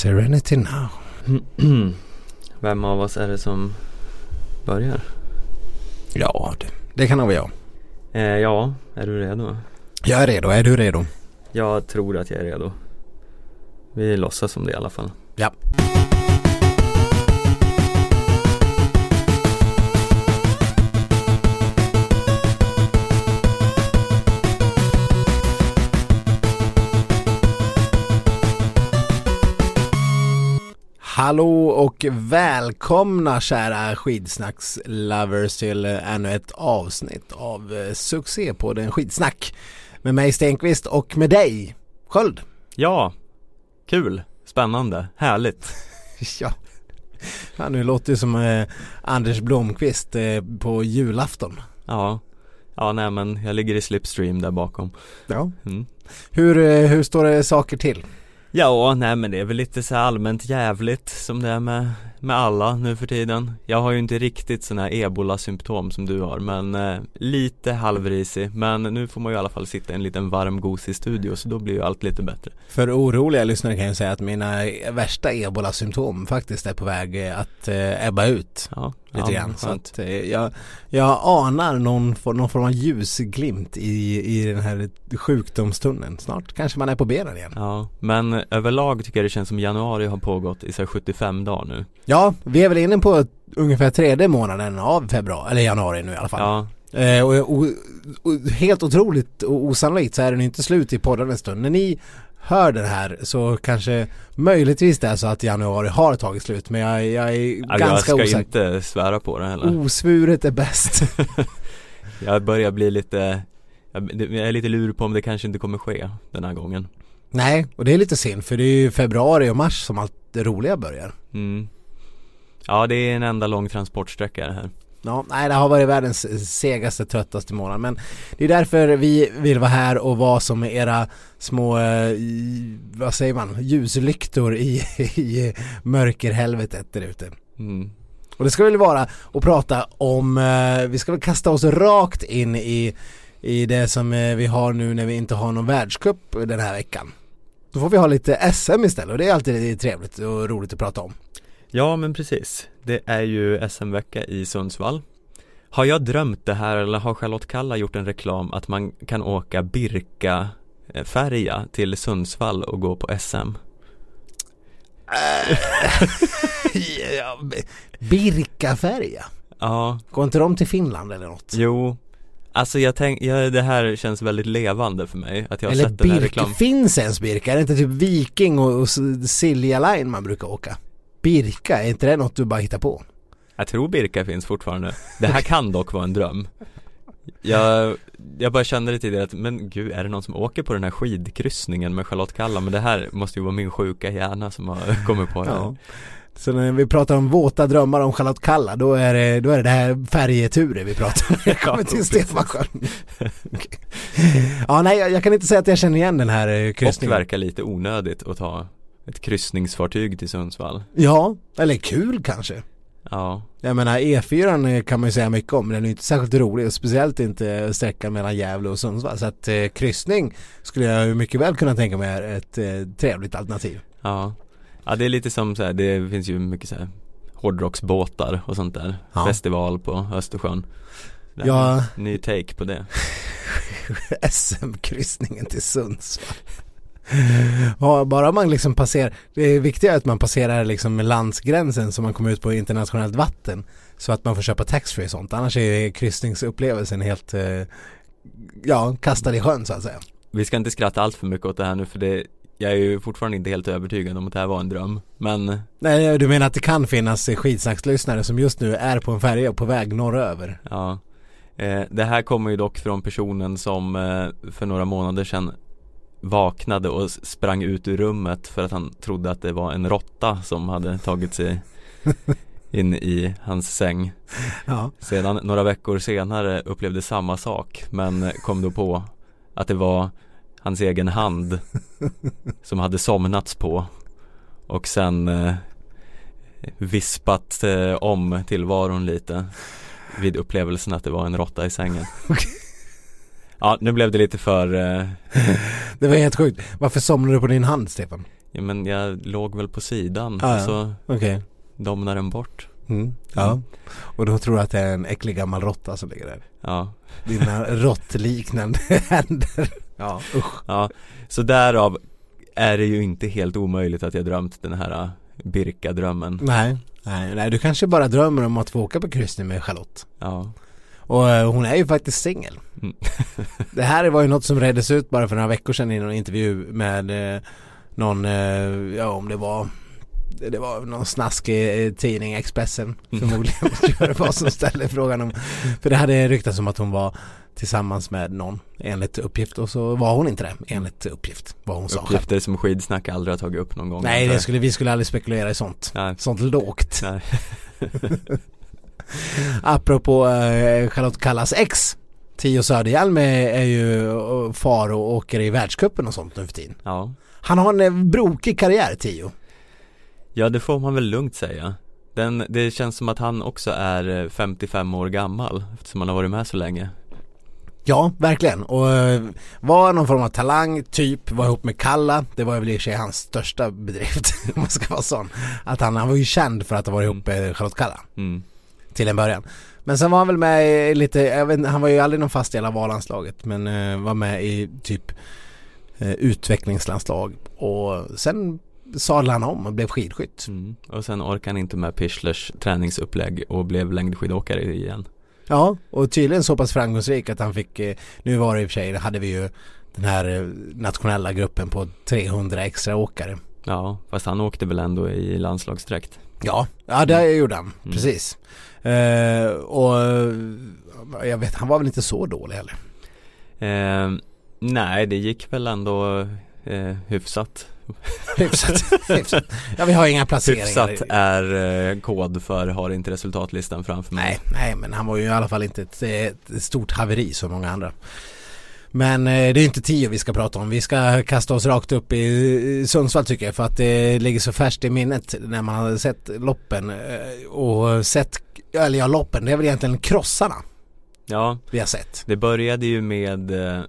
Serenity now. Vem av oss är det som börjar? Ja, det, det kan nog vara jag. Eh, ja, är du redo? Jag är redo. Är du redo? Jag tror att jag är redo. Vi låtsas som det i alla fall. Ja. Hallå och välkomna kära skidsnacks-lovers till ännu ett avsnitt av eh, succépodden Skidsnack. Med mig Stenqvist och med dig Sköld. Ja, kul, spännande, härligt. Ja. Fan, nu låter det som eh, Anders Blomqvist eh, på julafton. Ja, ja nej men jag ligger i slipstream där bakom. Ja. Mm. Hur, hur står det saker till? Ja, nej men det är väl lite så här allmänt jävligt som det är med, med alla nu för tiden Jag har ju inte riktigt sådana här ebola-symptom som du har men eh, lite halvrisig Men nu får man ju i alla fall sitta i en liten varm gosig studio så då blir ju allt lite bättre För oroliga lyssnare kan jag säga att mina värsta ebola-symptom faktiskt är på väg eh, att eh, ebba ut Ja, lite ja, grann. Så att, eh, jag, jag anar någon, någon form av ljusglimt i, i den här sjukdomstunneln. Snart kanske man är på benen igen. Ja, men överlag tycker jag det känns som januari har pågått i så här 75 dagar nu Ja, vi är väl inne på ungefär tredje månaden av februari, eller januari nu i alla fall. Ja, Eh, och, och, och helt otroligt och osannolikt så är den inte slut i podden en stund. När ni hör den här så kanske möjligtvis det är så att januari har tagit slut men jag, jag är ja jag ganska ska osäker. inte svära på det heller Osvuret är bäst. Jag börjar bli lite jag jag är lite lur på om det kanske inte kommer ske den här gången Nej, och det är lite synd för det är ju februari och mars som allt det roliga börjar. mm. Ja det är en enda lång transportsträcka det här Ja, nej det har varit världens segaste, tröttaste månad men det är därför vi vill vara här och vara som era små, eh, vad säger man, ljuslyktor i, i mörkerhelvetet där ute. mm. Och det ska väl vara att prata om, eh, vi ska väl kasta oss rakt in i, i det som eh, vi har nu när vi inte har någon världscup den här veckan. Då får vi ha lite SM istället och det är alltid trevligt och roligt att prata om. Ja men precis Det är ju SM-vecka i Sundsvall Har jag drömt det här eller har Charlotte Kalla gjort en reklam att man kan åka Birka färja till Sundsvall och gå på SM? ja, Birkafärja. Ja, Går inte de till Finland eller något? jo Alltså jag tänk, ja, det här känns väldigt levande för mig att jag har eller sett den här Birka, reklamen finns ens Birka? Är det inte typ Viking och, och Silja Line man brukar åka? Birka, är inte det något du bara hittar på? Jag tror Birka finns fortfarande Det här kan dock vara en dröm jag, jag bara kände det tidigare att, men gud, är det någon som åker på den här skidkryssningen med Charlotte Kalla? Men det här måste ju vara min sjuka hjärna som har kommit på det här. Ja. Så när vi pratar om våta drömmar om Charlotte Kalla då är det, då är det, det här färjeturer vi pratar om. Jag kommer till. Stefansjön. ja nej jag, jag kan inte säga att jag känner igen den här eh, Och kryssningen. verkar lite onödigt att ta ett kryssningsfartyg till Sundsvall Ja, eller kul kanske. Ja, Jag menar E4 kan man ju säga mycket om men den är inte särskilt rolig och speciellt inte sträckan mellan Gävle och Sundsvall. Så att eh, kryssning skulle jag mycket väl kunna tänka mig är ett eh, trevligt alternativ. ja Ja det är lite som så här, det finns ju mycket så här hårdrocksbåtar och sånt där Ja. Festival på Östersjön Det här Ja. Ny take på det SM-kryssningen till Sundsvall. Bara man liksom passerar, det viktiga är att man passerar liksom landsgränsen så man kommer ut på internationellt vatten så att man får köpa taxfree och sånt. Annars är kryssningsupplevelsen helt, eh, ja, kastad i sjön så att säga. Vi ska inte skratta allt för mycket åt det här nu för det Jag är ju fortfarande inte helt övertygad om att det här var en dröm Men Nej, du menar att det kan finnas skitsnackslyssnare som just nu är på en färja på väg norröver? Ja eh, Det här kommer ju dock från personen som eh, för några månader sedan vaknade och sprang ut ur rummet för att han trodde att det var en råtta som hade tagit sig in i hans säng Ja. Sedan några veckor senare upplevde samma sak men kom då på att det var hans egen hand som hade somnats på och sen eh, vispat eh, om tillvaron lite vid upplevelsen att det var en råtta i sängen. Ja, nu blev det lite för eh, Det var helt sjukt. Varför somnade du på din hand Stefan? Ja men jag låg väl på sidan Ah, och ja. så Okej. domnade den bort Mm. Ja. Och då tror du att det är en äcklig gammal råtta som ligger där? Ja, Dina råttliknande händer. Ja, usch. ja Så därav är det ju inte helt omöjligt att jag drömt den här äh, Birka-drömmen Nej, nej, nej, du kanske bara drömmer om att få åka på kryssning med Charlotte. Ja, Och eh, hon är ju faktiskt singel. Mm. det här var ju något som reddes ut bara för några veckor sedan i någon intervju med eh, någon, eh, ja om det var det var någon snaskig tidning, Expressen Mm. förmodligen, det var som ställde frågan om För det hade ryktats om att hon var tillsammans med någon enligt uppgift och så var hon inte det enligt uppgift, vad hon sa själv. uppgifter som skidsnack aldrig har tagit upp någon gång Nej, det skulle, vi skulle aldrig spekulera i sånt. Nej, Sånt lågt. Apropå eh, Charlotte Kallas ex Tio Söderhjelm är, är ju eh, far och åker i världscupen och sånt nu för tiden. Ja Han har en eh, brokig karriär Tio. Ja det får man väl lugnt säga Den, det känns som att han också är eh, 55 år gammal eftersom han har varit med så länge Ja, verkligen. Och eh, var någon form av talang, typ, var ihop med Kalla. Det var väl i och för sig hans största bedrift, om man ska vara sån. Att han, han var ju känd för att ha varit ihop med Charlotte Kalla. mm. Till en början. Men sen var han väl med i lite, jag vet, han var ju aldrig någon fast del av A-landslaget men eh, var med i typ eh, utvecklingslandslag och sen sadlade han om och blev skidskytt. Mm. Och sen orkade han inte med Pischlers träningsupplägg och blev längdskidåkare igen Ja, och tydligen så pass framgångsrik att han fick, eh, nu var det i och för sig, hade vi ju den här nationella gruppen på 300 extra åkare. Ja, fast han åkte väl ändå i landslagsdräkt Ja, ja det gjorde han, Mm. precis. Eh, och jag vet, han var väl inte så dålig heller. eh, Nej, det gick väl ändå eh, hyfsat Hyfsat, hyfsat. Ja, vi har inga placeringar. Hyfsat är eh, kod för har inte resultatlistan framför mig Nej, nej men han var ju i alla fall inte ett, ett stort haveri som många andra. Men eh, det är inte tio vi ska prata om. Vi ska kasta oss rakt upp i Sundsvall tycker jag för att det ligger så färskt i minnet när man hade sett loppen eh, och sett, eller ja loppen, det är väl egentligen krossarna Ja, vi har sett. det började ju med eh,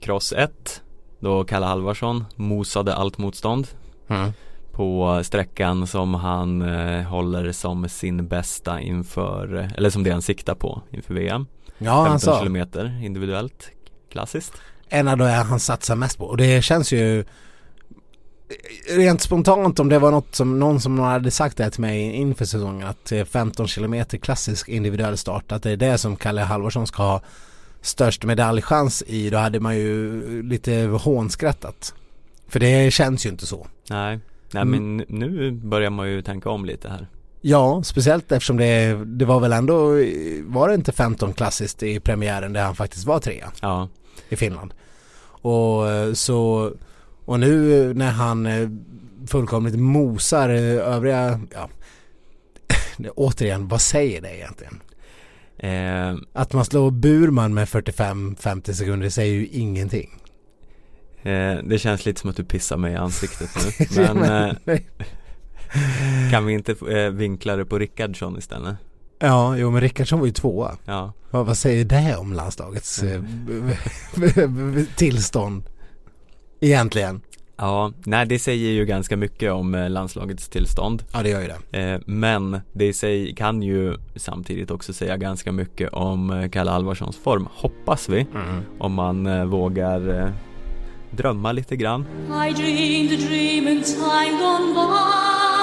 cross 1 Då Kalle Halvarsson mosade allt motstånd Mm. på sträckan som han eh, håller som sin bästa inför, eller som det han siktar på inför VM. Ja, han 15 sa. kilometer individuellt, klassiskt. En av de han satsar mest på och det känns ju Rent spontant om det var något som någon som hade sagt det till mig inför säsongen att eh, 15 kilometer klassisk individuell start att det är det som Kalle Halvarsson ska ha störst medaljchans i då hade man ju lite hånskrattat. För det känns ju inte så. Nej, nej Mm. men nu börjar man ju tänka om lite här. Ja, speciellt eftersom det, det var väl ändå, var det inte 15 klassiskt i premiären där han faktiskt var trea? Ja, i Finland. Och eh, så och nu när han eh, fullkomligt mosar eh, övriga, ja återigen, vad säger det egentligen? eh, Att man slår Burman med 45-50 sekunder säger ju ingenting. eh, det känns lite som att du pissar mig i ansiktet nu. Men eh, kan vi inte eh, vinkla det på Rickardsson istället? Ja, jo men Rickardsson var ju tvåa. Ja, Vad, vad säger det om landslagets eh, tillstånd? Egentligen. ja, nej det säger ju ganska mycket om eh, landslagets tillstånd. Ja det gör ju det. Eh, men det sig kan ju samtidigt också säga ganska mycket om Kalle Alvarssons form, hoppas vi. Mm. Om man vågar drömma lite grann. I dreamed a dream in time gone by.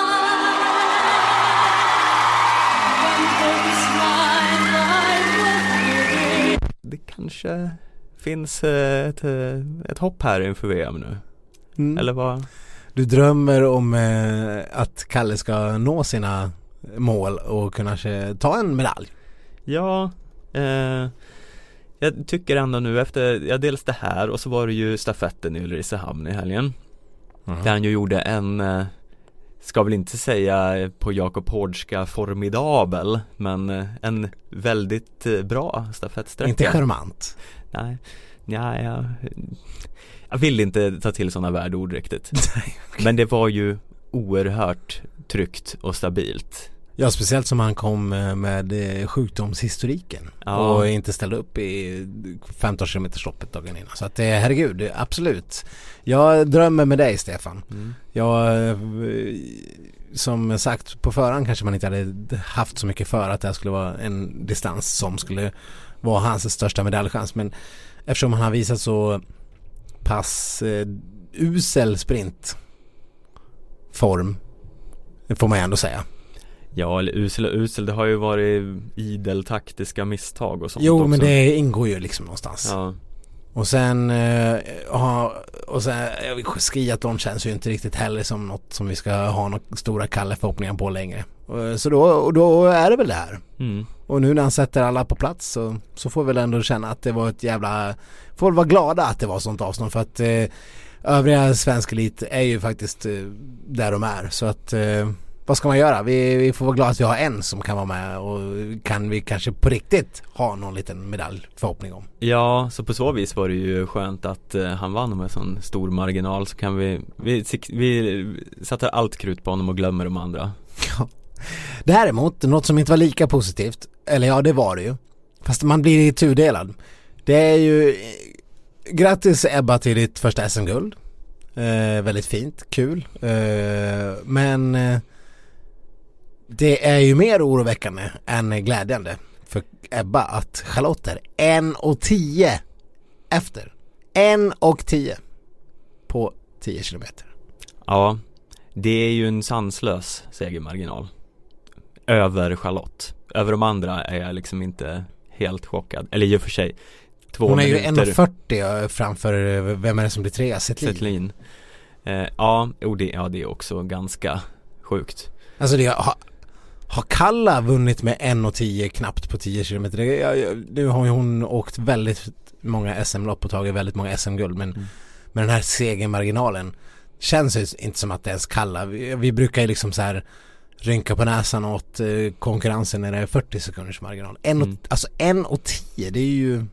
Det kanske finns eh, ett, eh, ett hopp här inför VM nu. Mm. Eller vad? Du drömmer om eh, att Kalle ska nå sina mål och kanske ta en medalj. Ja, eh, jag tycker ändå nu efter, ja dels det här och så var det ju stafetten i Ulricehamn i helgen. Där han ju gjorde en, ska väl inte säga på Jakob Hårdska formidabel, men eh, en väldigt eh, bra stafettsträcka. Inte charmant. Nej, ja, jag, jag vill inte ta till sådana värdeord riktigt. Men det var ju oerhört tryggt och stabilt. Ja, speciellt som han kom eh, med eh, sjukdomshistoriken Ja. och inte ställde upp i 15 km loppet dagen innan. Så att eh, herregud, absolut. Jag drömmer med dig Stefan. Mm. Jag, som sagt, på förhand kanske man inte hade haft så mycket för att det här skulle vara en distans som skulle vara hans största medaljchans. Men eftersom han har visat så pass eh, usel sprintform, får man ju ändå säga. Ja, eller usel och usel, det har ju varit idel taktiska misstag och sånt Jo också. men det ingår ju liksom någonstans. Ja, Och sen, eh, ha, och sen eh, skiathlon känns ju inte riktigt heller som något som vi ska ha några stora kalla förhoppningar på längre. Och, så då, och då är det väl det här. mm. Och nu när han sätter alla på plats så, så får vi väl ändå känna att det var ett jävla, får vara glada att det var sånt avstånd för att eh, övriga svensk elit är ju faktiskt eh, där de är. Så att eh, vad ska man göra? Vi, vi får vara glada att vi har en som kan vara med och kan vi kanske på riktigt ha någon liten medalj förhoppning om. Ja, så på så vis var det ju skönt att eh, han vann med sån stor marginal så kan vi, vi, vi satsar allt krut på honom och glömmer de andra Däremot, något som inte var lika positivt, eller ja det var det ju, fast man blir tudelad. Det är ju, grattis Ebba till ditt första SM-guld. Eh, väldigt fint, kul. Eh, men eh, det är ju mer oroväckande än glädjande för Ebba att Charlotte är 1 och 10 efter. 1 och 10 på 10 kilometer. Ja, det är ju en sanslös segermarginal Över Charlotte Över de andra är jag liksom inte helt chockad Eller i och för sig Två Hon är ju minuter 1,40 framför, vem är det som blir trea? Setlin. Setlin eh, Ja, och det, ja, det är också ganska sjukt Alltså det har, Kalla vunnit med 1,10 knappt på 10 km. Nu har ju hon åkt väldigt många SM-lopp och tagit väldigt många SM-guld men Mm. med den här segermarginalen känns det inte som att det ens Kalla. Vi, vi brukar ju liksom så här rynka på näsan åt eh, konkurrensen när det är 40 sekunders marginal. En och, Mm. Alltså 1,10 det är ju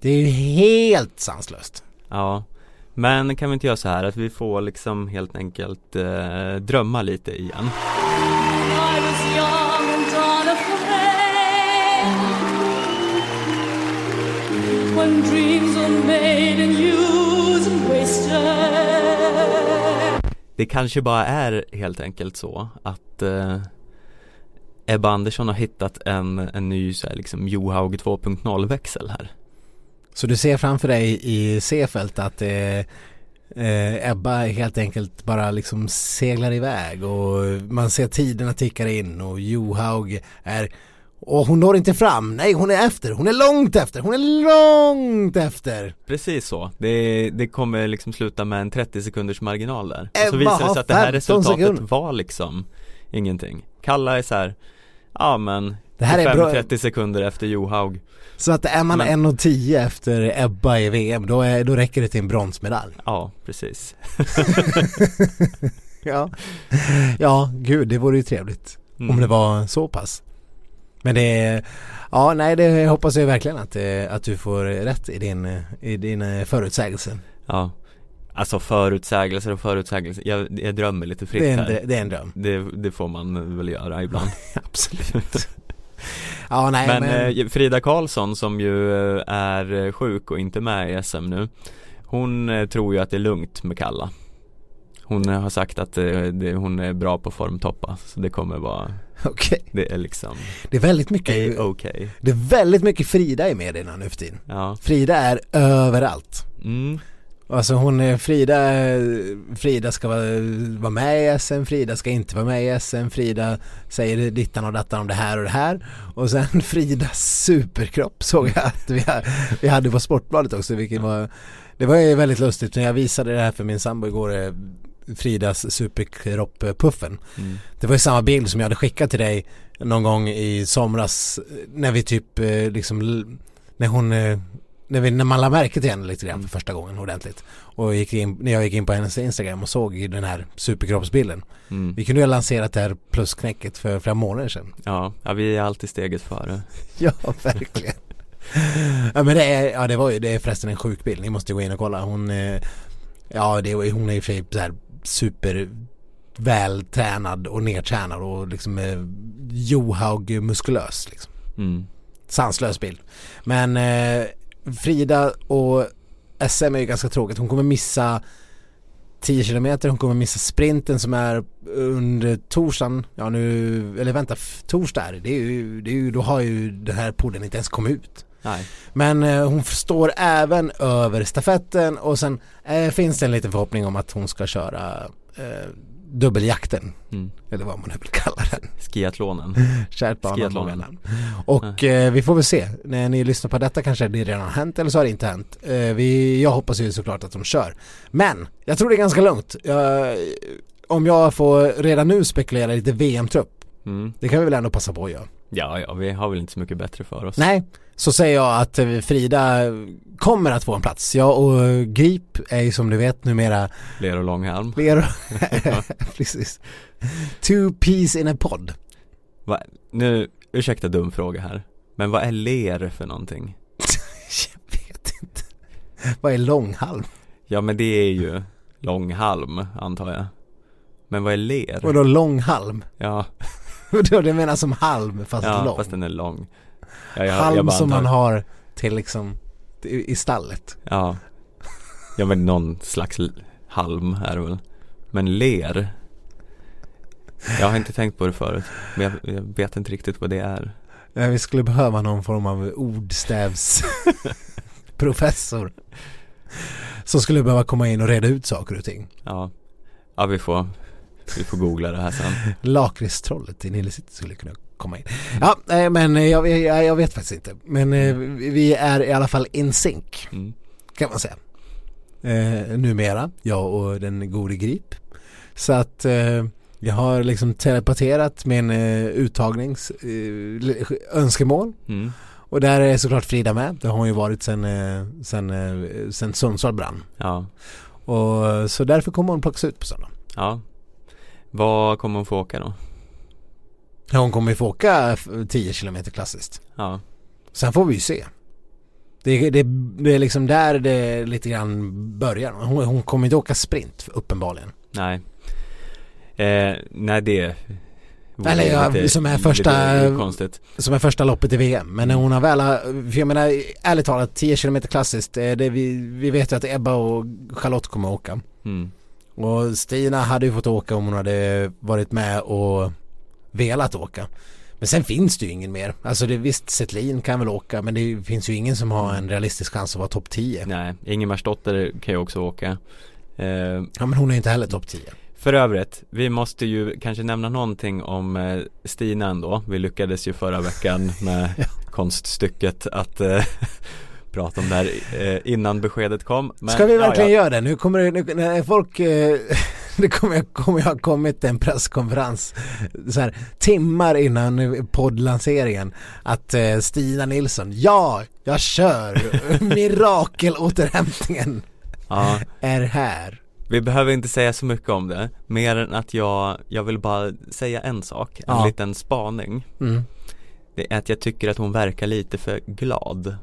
det är ju helt sanslöst. Ja Men kan vi inte göra så här att vi får liksom helt enkelt eh, drömma lite igen when dreams were made and used and wasted. Det kanske bara är helt enkelt så att eh, Ebba Andersson har hittat en, en ny så här, liksom Johaug 2.0 växel här Så du ser framför dig i Seefeld att eh, eh, Ebba helt enkelt bara liksom seglar iväg och man ser tiderna tickar in och Johaug är och hon når inte fram, nej hon är efter, hon är långt efter, hon är långt efter. Precis så, det, det kommer liksom sluta med en 30 sekunders marginal där Och så Ebba visar det sig att det här 15 resultatet sekunder. var liksom ingenting Kalla är så här, ja men Det här är bra. 25-30 sekunder efter Johaug Så att är man Men- 1,10 efter Ebba i VM då, är, då räcker det till en bronsmedalj. Ja, precis Ja, ja gud det vore ju trevligt. Mm. Om det var så pass. Men det är, ja nej det hoppas jag verkligen att, eh, att du får rätt i din, eh, i din eh, förutsägelse. Ja Alltså förutsägelser och förutsägelser, jag, jag drömmer lite fritt Det är, en, här det är en dröm. det, det får man väl göra ibland Absolut. ja nej Men, men, Frida Karlsson som ju är sjuk och inte med i SM nu Hon tror ju att det är lugnt med Kalla Hon har sagt att hon är bra på formtoppa så det kommer vara okej. Det är liksom Det är väldigt mycket, okej det är väldigt mycket Frida i medierna nu för tiden. Ja, Frida är överallt. mm, Alltså hon är Frida, Frida ska vara, vara med i SM, Frida ska inte vara med i SM, Frida säger dittan och dattan om det här och det här och sen Fridas superkropp såg jag att vi, vi hade på Sportbladet också vilket var Det var ju väldigt lustigt när jag visade det här för min sambo igår eh, Fridas superkropp-puffen. Mm, Det var ju samma bild som jag hade skickat till dig någon gång i somras när vi typ eh, liksom när hon eh, när, vi, när man la märke till henne lite grann för första gången ordentligt. Och gick in, när jag gick in på hennes Instagram och såg den här superkroppsbilden. Mm. Vi kunde ju ha lanserat det här plusknäcket för flera månader sedan. Ja, ja, vi är alltid steget före. Ja, verkligen. Ja men det är, ja det var ju, det är förresten en sjuk bild, ni måste gå in och kolla. Hon eh, Ja det, hon är i och för sig så här super vältränad och nedtränad och liksom eh, Johaug muskulös liksom. Mm. Sanslös bild. Men eh, Frida och SM är ju ganska tråkigt. Hon kommer missa 10 kilometer, hon kommer missa sprinten som är under torsdagen, ja nu, eller vänta, torsdag är det, det är ju, det är ju, då har ju den här podden inte ens kommit ut. Nej. Men eh, hon står även över stafetten och sen eh, finns det en liten förhoppning om att hon ska köra eh, dubbeljakten, Mm. eller vad man nu vill kalla den. Skiathlonen. Namn. Och eh, vi får väl se. När ni lyssnar på detta kanske det redan har hänt eller så har det inte hänt. Eh, vi, jag hoppas ju såklart att de kör. Men jag tror det är ganska lugnt. Jag, om jag får redan nu spekulera lite VM-trupp. Mm. Det kan vi väl ändå passa på att göra. Ja, ja, vi har väl inte så mycket bättre för oss. Nej, så säger jag att eh, Frida kommer att få en plats. Jag och Grip är ju som du vet numera Ler och Långhalm. fler Precis. Two peas in a pod. Va? Nu, ursäkta dum fråga här. Men vad är ler för någonting? Jag vet inte. Vad är långhalm? Ja men det är ju långhalm antar jag. Men vad är ler? Vadå långhalm? Ja, Vadå det menar som halm fast ja lång? fast den är lång. Ja, jag, halm jag som man har till liksom i, stallet. Ja. Ja men någon slags halm är det väl. Men ler. Jag har inte tänkt på det förut. Men jag, jag vet inte riktigt vad det är. Ja, vi skulle behöva någon form av ordstävs professor. Som skulle behöva komma in och reda ut saker och ting. Ja. Ja vi får, vi får googla det här sen. Lakritstrollet i Nile City skulle kunna komma in. Ja, eh, men jag, jag, jag vet faktiskt inte. Men eh, vi är i alla fall in sync Mm. kan man säga. Eh, numera, jag och den gode Grip. Så att eh, jag har liksom telepaterat min eh, uttagnings eh, önskemål. Mm. Och där är såklart Frida med. Det har hon ju varit sen, eh, sen, eh, sen Sundsvall brann. Ja. Och, så därför kommer hon plockas ut på söndag. Ja. Vad kommer hon få åka då? Hon kommer ju få åka f- 10 km klassiskt. Ja. Sen får vi ju se. Det, det, det är liksom där det lite grann börjar. Hon, hon kommer inte åka sprint uppenbarligen. Nej. Eh, nej det Eller ja, lite- som är första-. Som är första loppet i VM. Men när hon har väl, för jag menar ärligt talat 10 km klassiskt. eh, Det vi, vi vet ju att Ebba och Charlotte kommer åka. Mm. Och Stina hade ju fått åka om hon hade varit med och velat åka. Men sen finns det ju ingen mer. Alltså det, visst, Setlin kan väl åka men det finns ju ingen som har en realistisk chans att vara topp 10. Nej, Ingemarsdotter kan ju också åka. Eh, Ja men hon är inte heller topp 10. För övrigt, vi måste ju kanske nämna någonting om eh, Stina ändå. Vi lyckades ju förra veckan med konststycket att eh, prata om det här eh, innan beskedet kom. Men, Ska vi ja, verkligen ja. göra det? Nu kommer det, nu, när folk, eh, det kommer, kommer jag ha kommit en presskonferens så här, timmar innan poddlanseringen att eh, Stina Nilsson, ja, jag kör, mirakelåterhämtningen Ja, är här. vi behöver inte säga så mycket om det. Mer än att jag, jag vill bara säga en sak, en Ja. liten spaning. Mm. Det är att jag tycker att hon verkar lite för glad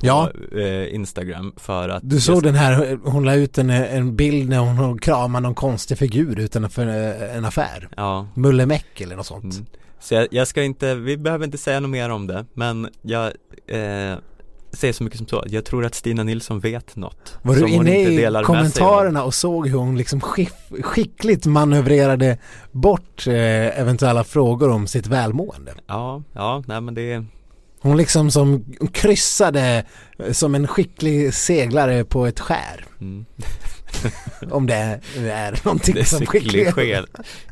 på Ja. eh, Instagram för att Du såg den här, hon la ut en, en bild när hon kramar någon konstig figur utanför eh, en affär. Ja, Mullemäck eller något sånt. Mm. Så jag, jag ska inte, vi behöver inte säga något mer om det Men jag eh, säger så mycket som så Jag tror att Stina Nilsson vet något Var du inne i kommentarerna och såg hur hon liksom skick, skickligt manövrerade bort eh, eventuella frågor om sitt välmående? Ja, ja, nej men det Hon liksom som kryssade eh, som en skicklig seglare på ett skär. mm, Om det är någonting Det är som skicklig skicklig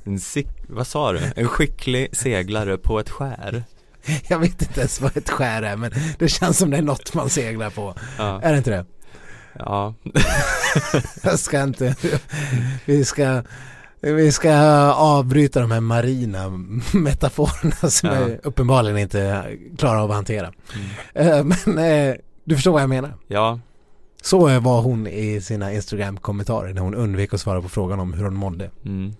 en sick, vad sa du? En skicklig seglare på ett skär Jag vet inte ens vad ett skär är men det känns som det är något man seglar på. Ja, Är det inte det? ja, Jag ska inte, vi ska vi ska avbryta de här marina metaforerna som Ja. jag uppenbarligen inte klarar av att hantera. mm. Eh, Men eh, du förstår vad jag menar. ja, Så var hon i sina Instagram-kommentarer när hon undvek att svara på frågan om hur hon mådde. mm.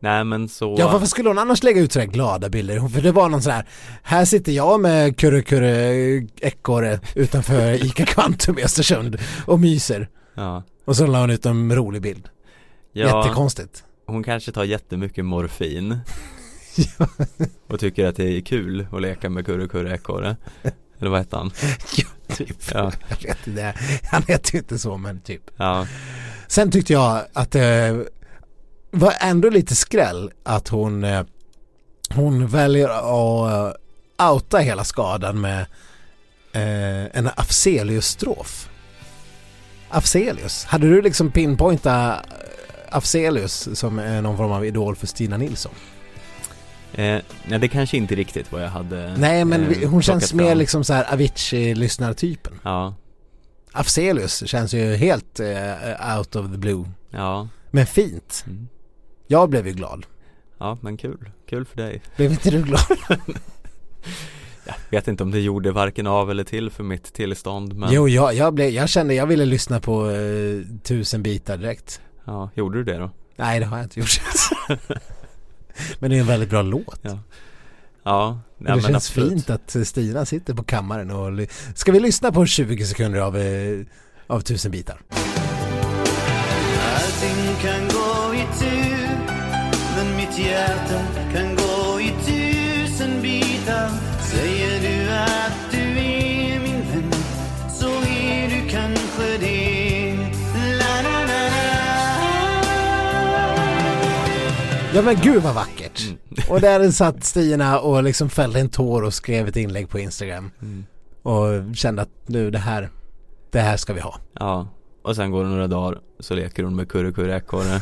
Nej men så Ja varför skulle hon annars lägga ut sådär glada bilder? För det var någon sån här Här sitter jag med kurre kurre ekorre utanför ICA Kvantum i Östersund och myser. Ja, Och så la hon ut en rolig bild. ja Jättekonstigt. Hon kanske tar jättemycket morfin Och tycker att det är kul att leka med Kurre Kurre Ekorre Eller vad heter han? ja, typ. Ja. Jag vet inte. Han heter ju inte så men typ. Ja, Sen tyckte jag att det var ändå lite skräll att hon, eh, hon väljer att eh, outa hela skadan med eh, en Afzelius-strof. Afzelius, hade du liksom pinpointat Afzelius som är någon form av idol för Stina Nilsson? eh, nej det kanske inte riktigt vad jag hade Nej men eh, vi- hon känns mer fram. liksom så här Avicii-lyssnartypen. Ja, Afzelius känns ju helt eh, out of the blue. ja, Men fint. mm. Jag blev ju glad. ja men kul, kul för dig Blev inte du glad? Jag vet inte om det gjorde varken av eller till för mitt tillstånd men Jo, jag, jag, blev, jag kände jag ville lyssna på eh, tusen bitar direkt. Ja, gjorde du det då? Nej, det har jag inte gjort. men det är en väldigt bra låt. Ja, ja det men känns absolut. fint att Stina sitter på kammaren och... ly- Ska vi lyssna på 20 sekunder av, eh, av tusen bitar? Allting kan gå i tur Men mitt hjärta Ja men gud vad vackert! Mm. Och där satt Stina och liksom fällde en tår och skrev ett inlägg på Instagram. Mm. Och kände att nu det här, det här ska vi ha. Ja, och sen går det några dagar så leker hon med Kurre Kurre Ekorre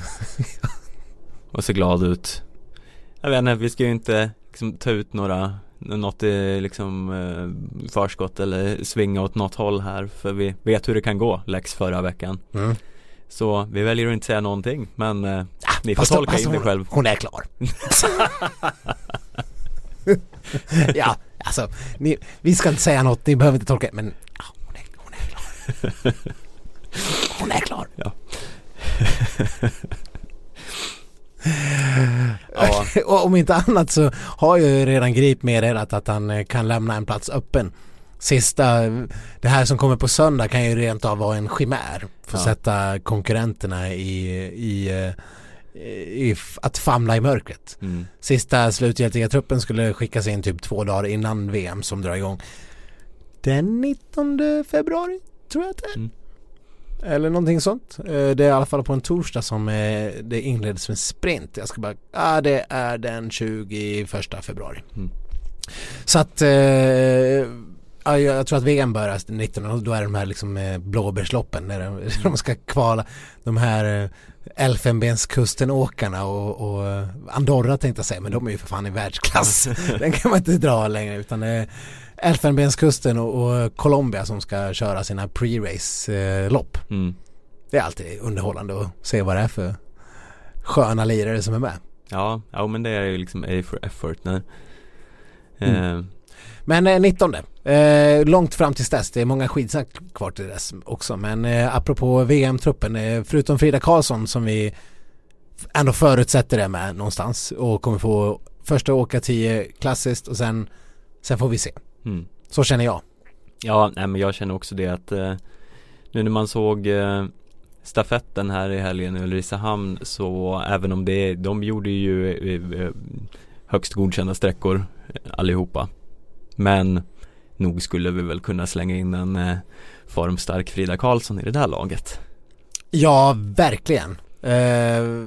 Och ser glad ut Jag vet inte, vi ska ju inte liksom ta ut några något i liksom eh, förskott eller svinga åt något håll här för vi vet hur det kan gå, Lex förra veckan Mm. Så vi väljer att inte säga någonting men eh, ni får Fast- tolka fast in det själv Hon är klar. ja, alltså, ni, vi ska inte säga något, ni behöver inte tolka, men ja, hon, är, hon är klar. Hon är klar. Ja, Och om inte annat så har ju redan Grip meddelat att han eh, kan lämna en plats öppen. Sista, det här som kommer på söndag kan ju rent av vara en chimär. För att Ja. sätta konkurrenterna i, i, eh, i, att famla i mörkret. mm. Sista slutgiltiga truppen skulle skickas in typ två dagar innan VM som drar igång. Den 19 februari tror jag att det är. Mm. Eller någonting sånt. Eh, Det är i alla fall på en torsdag som eh, det inleds med sprint. Jag ska bara, ja det är den 21 februari. Mm. Så att, ja, jag tror att VM börjar den 19 och då är de här liksom eh, blåbärsloppen när de, de ska kvala de här eh, Elfenbenskusten-åkarna och, och eh, Andorra tänkte jag säga men de är ju för fan i världsklass. Den kan man inte dra längre utan det är Elfenbenskusten och, och Colombia som ska köra sina pre-race eh, lopp. Mm. Det är alltid underhållande att se vad det är för sköna lirare som är med. Ja, ja men det är ju liksom A for effort när Mm. eh, Men eh, 19 eh, långt fram tills dess, det är många skidsnack kvar till dess också men eh, apropå VM-truppen, eh, förutom Frida Karlsson som vi ändå förutsätter är med någonstans och kommer få första åka 10 klassiskt och sen, sen får vi se. mm. Så känner jag. Ja, nej, men jag känner också det att eh, nu när man såg eh, stafetten här i helgen i Ulricehamn så även om det, de gjorde ju eh, eh, högst godkända sträckor allihopa. Men nog skulle vi väl kunna slänga in en eh, formstark Frida Karlsson i det där laget. Ja, verkligen. Eh,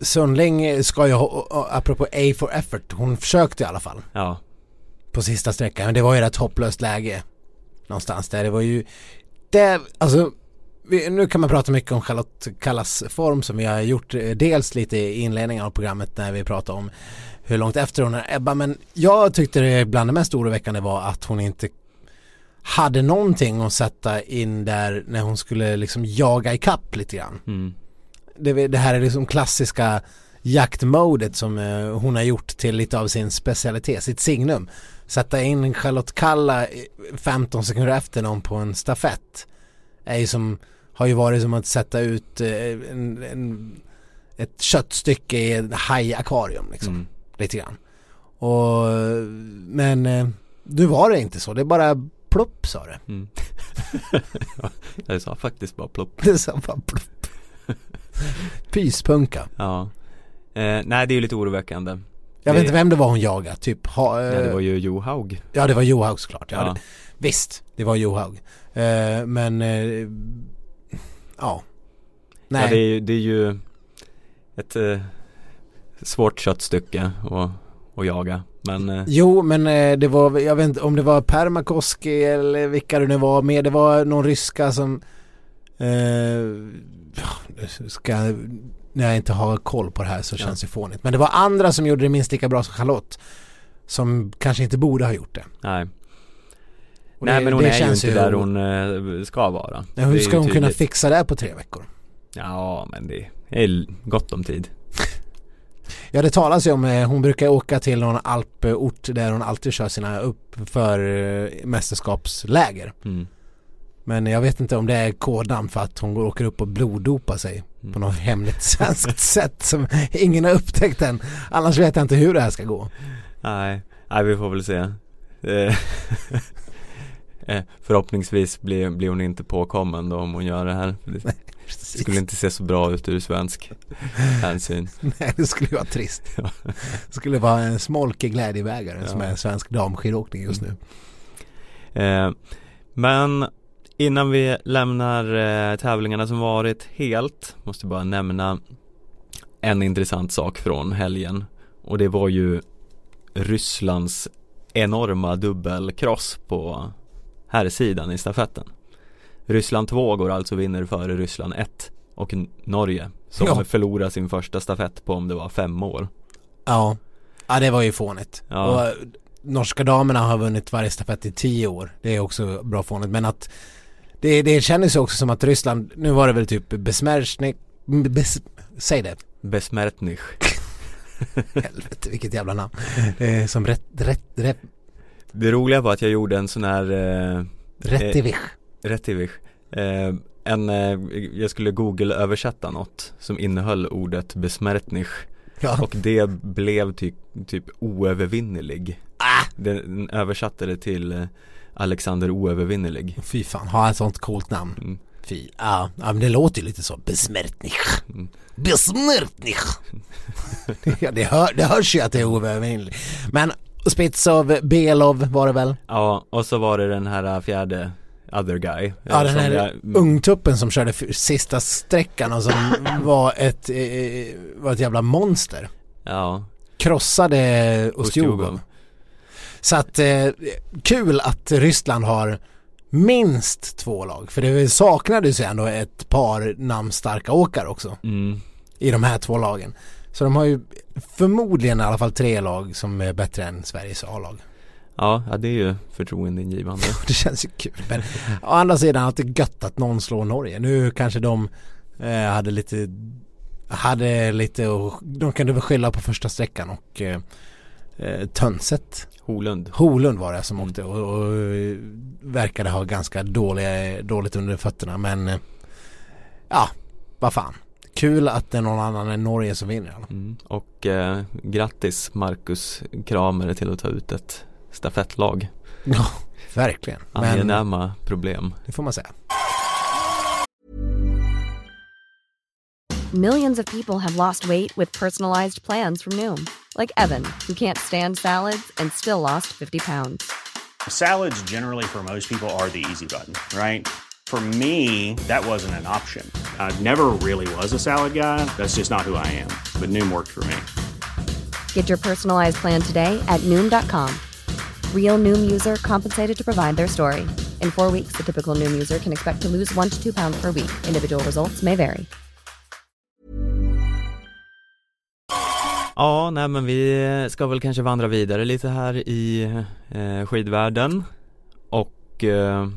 Sundling ska ju, ha- apropå A for effort, hon försökte i alla fall. Ja, på sista sträckan. Men det var ju ett hopplöst läge någonstans där. Det var ju, det, alltså vi, nu kan man prata mycket om Charlotte Kallas form som vi har gjort eh, dels lite i inledningen av programmet när vi pratade om hur långt efter hon är Ebba men jag tyckte det bland det mest oroväckande var att hon inte hade någonting att sätta in där när hon skulle liksom jaga i kapp lite grann. mm. Det, det här är liksom klassiska jaktmodet som eh, hon har gjort till lite av sin specialitet, sitt signum. Sätta in Charlotte Kalla i 15 sekunder efter någon på en stafett är ju som, har ju varit som att sätta ut eh, en, en, ett köttstycke i ett hajakvarium liksom, Mm. Lite grann. Och, men eh, nu var det inte så, det är bara plopp sa det. Mm. Ja, Jag sa faktiskt bara plopp. Det sa bara plopp. Pyspunka. Ja, Eh, nej det är ju lite oroväckande. Jag Det- vet inte vem det var hon jagade, typ ha, Nej, det eh, var ju Johaug. Ja det var Johaug såklart, ja, Ja. Det, Visst, det var Johaug eh, Men eh, Ja Nej, Ja, det, är, det är ju ett eh, svårt köttstycke att, att jaga. Men eh, Jo men eh, det var, jag vet inte om det var Permakoski eller vilka det nu var med, det var någon ryska som eh, ska, när jag inte har koll på det här så Ja. känns det fånigt. Men det var andra som gjorde det minst lika bra som Charlotte. Som kanske inte borde ha gjort det. nej. Och nej det- men hon är ju inte där hon eh, ska vara. Ja, hur ska hon kunna tydligt. fixa det på tre veckor? Ja men det är gott om tid. Ja det talas ju om, eh, hon brukar åka till någon alport där hon alltid kör sina uppför eh, mästerskapsläger. Mm. Men jag vet inte om det är kodan för att hon går åker upp och bloddopar sig Mm. på något hemligt svenskt sätt som ingen har upptäckt än. Annars vet jag inte hur det här ska gå. Nej, nej vi får väl se. Eh, Förhoppningsvis blir, blir hon inte påkommen då om hon gör det här. Det skulle inte se så bra ut ur svensk hänsyn. Nej, det skulle vara trist. Det skulle vara en smolkig glädjebägare som Ja. är svensk damskidåkning just nu. Eh, men innan vi lämnar eh, tävlingarna som varit helt måste jag bara nämna en intressant sak från helgen och det var ju Rysslands enorma dubbelkross på här sidan i stafetten. Ryssland 2 går alltså vinner före Ryssland 1 och Norge som Ja. förlorar sin första stafett på om det var fem år. Ja. Ja det var ju fånigt. Ja. Och eh, norska damerna har vunnit varje stafett i tio år. Det är också bra fånigt. Men att det, det kändes ju också som att Ryssland, nu var det väl typ Besmersnik, bes, säg det. Besmertnich. Helvete vilket jävla namn. Eh, som rätt, rätt, rätt, Det roliga var att jag gjorde en sån här eh, Rättivich. Rättivich. Eh, en, eh, jag skulle google-översätta något som innehöll ordet besmertnich Ja. och det blev typ, typ oövervinnerlig. Ah! Den översatte det till eh, Alexander oövervinnerlig. Fy fan, ha ett sånt coolt namn. Mm. Fy. Ja, ja men det låter ju lite så. Besmertnich. Mm. Besmertnich. ja, det, hör, det hörs ju att det är oövervinnligt. Men Spitsov, Belov var det väl? Ja, och så var det den här eh, fjärde other guy. Ja, den här jag- ungtuppen som körde sista sträckan och som var ett, eh, var ett jävla monster. Ja, Krossade Ostjugov. Ustjugov. Så att eh, kul att Ryssland har minst två lag. För det saknades ju ändå ett par namnstarka åkare också Mm. i de här två lagen. Så de har ju förmodligen i alla fall tre lag som är bättre än Sveriges A-lag. Ja, ja, det är ju förtroendeingivande. Det känns ju kul. Men å andra sidan alltid gött att någon slår Norge. Nu kanske de eh, hade lite hade lite och de kunde väl skylla på första sträckan och eh, eh, Tönset Holund. Holund var det som Mm. åkte och, och eh, verkade ha ganska dåliga, dåligt under fötterna men eh, ja, vad fan. Kul att det är någon annan än Norge som vinner. Mm. Och eh, grattis Marcus Kramer till att ta ut ett stafettlag. Ja, verkligen. Men Angenäma problem. det får man säga. Millions of people have lost weight with personalized plans from Noom, like Evan, who can't stand salads and still lost 50 pounds. Salads, generally, for most people, are the easy button, right? For me, that wasn't an option. I never really was a salad guy. That's just not who I am. But Noom worked for me. Get your personalized plan today at Noom.com. Real Noom user compensated to provide their story. In four weeks, the typical Noom user can expect to lose one to two pounds per week. Individual results may vary. Ja, nej men vi ska väl kanske vandra vidare lite här i eh, skidvärlden och eh,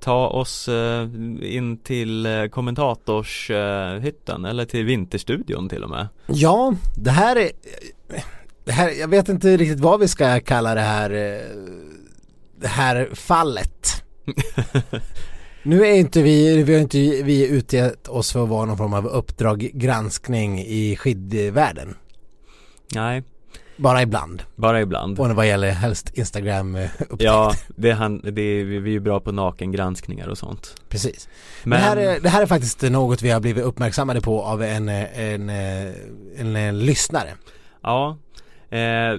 ta oss eh, in till eh, kommentatorshytten eh, eller till vinterstudion till och med. Ja, det här är det här, jag vet inte riktigt vad vi ska kalla det här eh, det här fallet. Nu är inte vi, vi har inte vi utgett oss för att vara någon form av uppdrag granskning i skidvärlden. Nej, Bara ibland. Bara ibland Och vad gäller helst Instagram-upptäckt. Ja, det är han, det är, vi är ju bra på nakengranskningar och sånt Precis. Men, Det, här är, det här är faktiskt något vi har blivit uppmärksammade på av en, eh, en, en, en, en lyssnare. ja eh,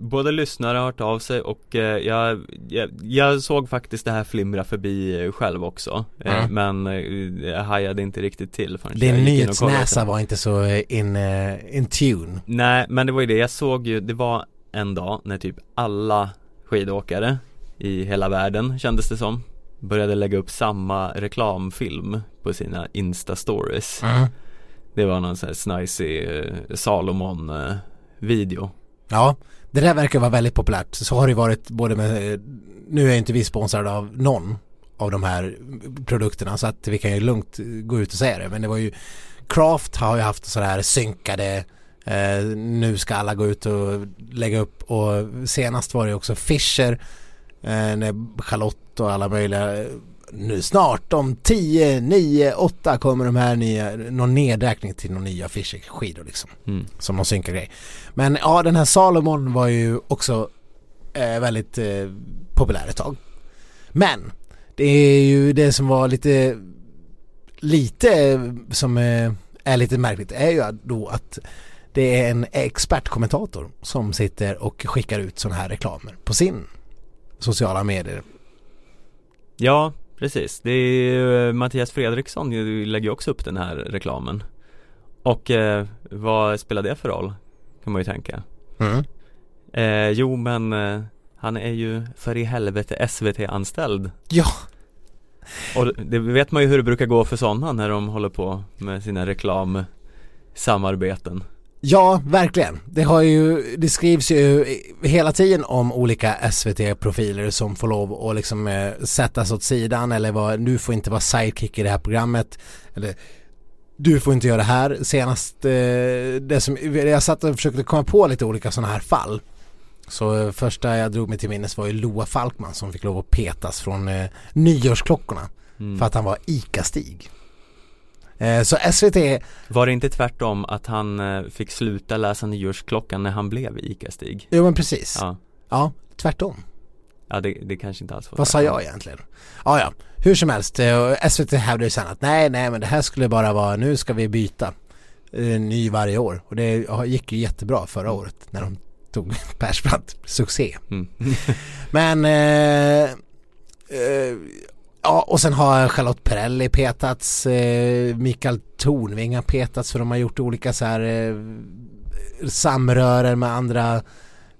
Både lyssnare har hört av sig och eh, jag, jag, jag såg faktiskt det här flimra förbi eh, själv också eh, Mm. Men eh, jag hajade inte riktigt till förrän Din nyhetsnäsa var inte så in, eh, in tune. Nej men det var ju det, jag såg ju, det var en dag när typ alla skidåkare i hela världen kändes det som Började lägga upp samma reklamfilm på sina Insta-stories Mm. Det var någon sån här snajsig eh, Salomon eh, video Ja, det där verkar vara väldigt populärt. Så har det varit både med, nu är inte vi sponsrade av någon av de här produkterna så att vi kan ju lugnt gå ut och säga det. Men det var ju Craft har ju haft sådär här synkade eh, nu ska alla gå ut och lägga upp och senast var det också Fischer eh, när Charlotte och alla möjliga nu snart om 10, 9, 8 kommer de här nya, någon nedräkning till några nya Fischer skidor liksom mm. som någon synkar grej. Men ja, den här Salomon var ju också eh, väldigt eh, populär ett tag. Men det är ju det som var lite lite som eh, är lite märkligt är ju då att det är en expertkommentator som sitter och skickar ut sådana här reklamer på sin sociala medier. Ja, precis. Det är ju, eh, Mattias Fredriksson lägger ju också upp den här reklamen Och eh, vad spelar det för roll? Kan man ju tänka Mm. eh, Jo men eh, han är ju för i helvete SVT-anställd Ja, Och det vet man ju hur det brukar gå för sådana när de håller på med sina reklamsamarbeten Ja, verkligen. Det har ju, det skrivs ju hela tiden om olika SVT-profiler som får lov att liksom eh, sättas åt sidan eller vad, du får inte vara sidekick i det här programmet eller du får inte göra det här. Senast, eh, det som, jag satt och försökte komma på lite olika sådana här fall. Så eh, första jag drog mig till minnes var ju Loa Falkman som fick lov att petas från eh, nyårsklockorna mm. för att han var ICA-Stig. Eh, så SVT Var det inte tvärtom att han eh, fick sluta läsa nyårsklockan när han blev ICA-Stig? Jo men precis. Ja, Ja, tvärtom. ja det, det kanske inte alls var Vad sa jag egentligen? Ja, ja. Hur som helst, eh, SVT hävdade ju sen att nej, nej men det här skulle bara vara, nu ska vi byta ny varje år. Och det gick ju jättebra förra året när de tog Persbrandt, succé. mm. Men, eh, eh, ja och sen har Charlotte Perrelli petats, eh, Mikael Tornving har petats för de har gjort olika så här eh, samrören med andra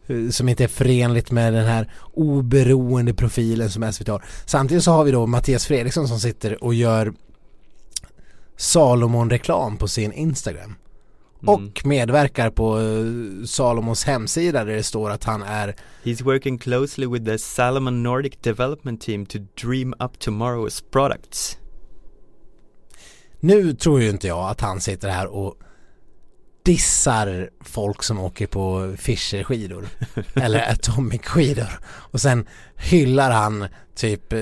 eh, som inte är förenligt med den här oberoende profilen som SVT har. Samtidigt så har vi då Mattias Fredriksson som sitter och gör Salomon-reklam på sin Instagram. Mm. Och medverkar på eh, Salomons hemsida där det står att han är He's working closely with the Salomon Nordic development team to dream up tomorrow's products. Nu tror ju inte jag att han sitter här och dissar folk som åker på Fischer-skidor eller Atomic-skidor. Och sen hyllar han typ eh,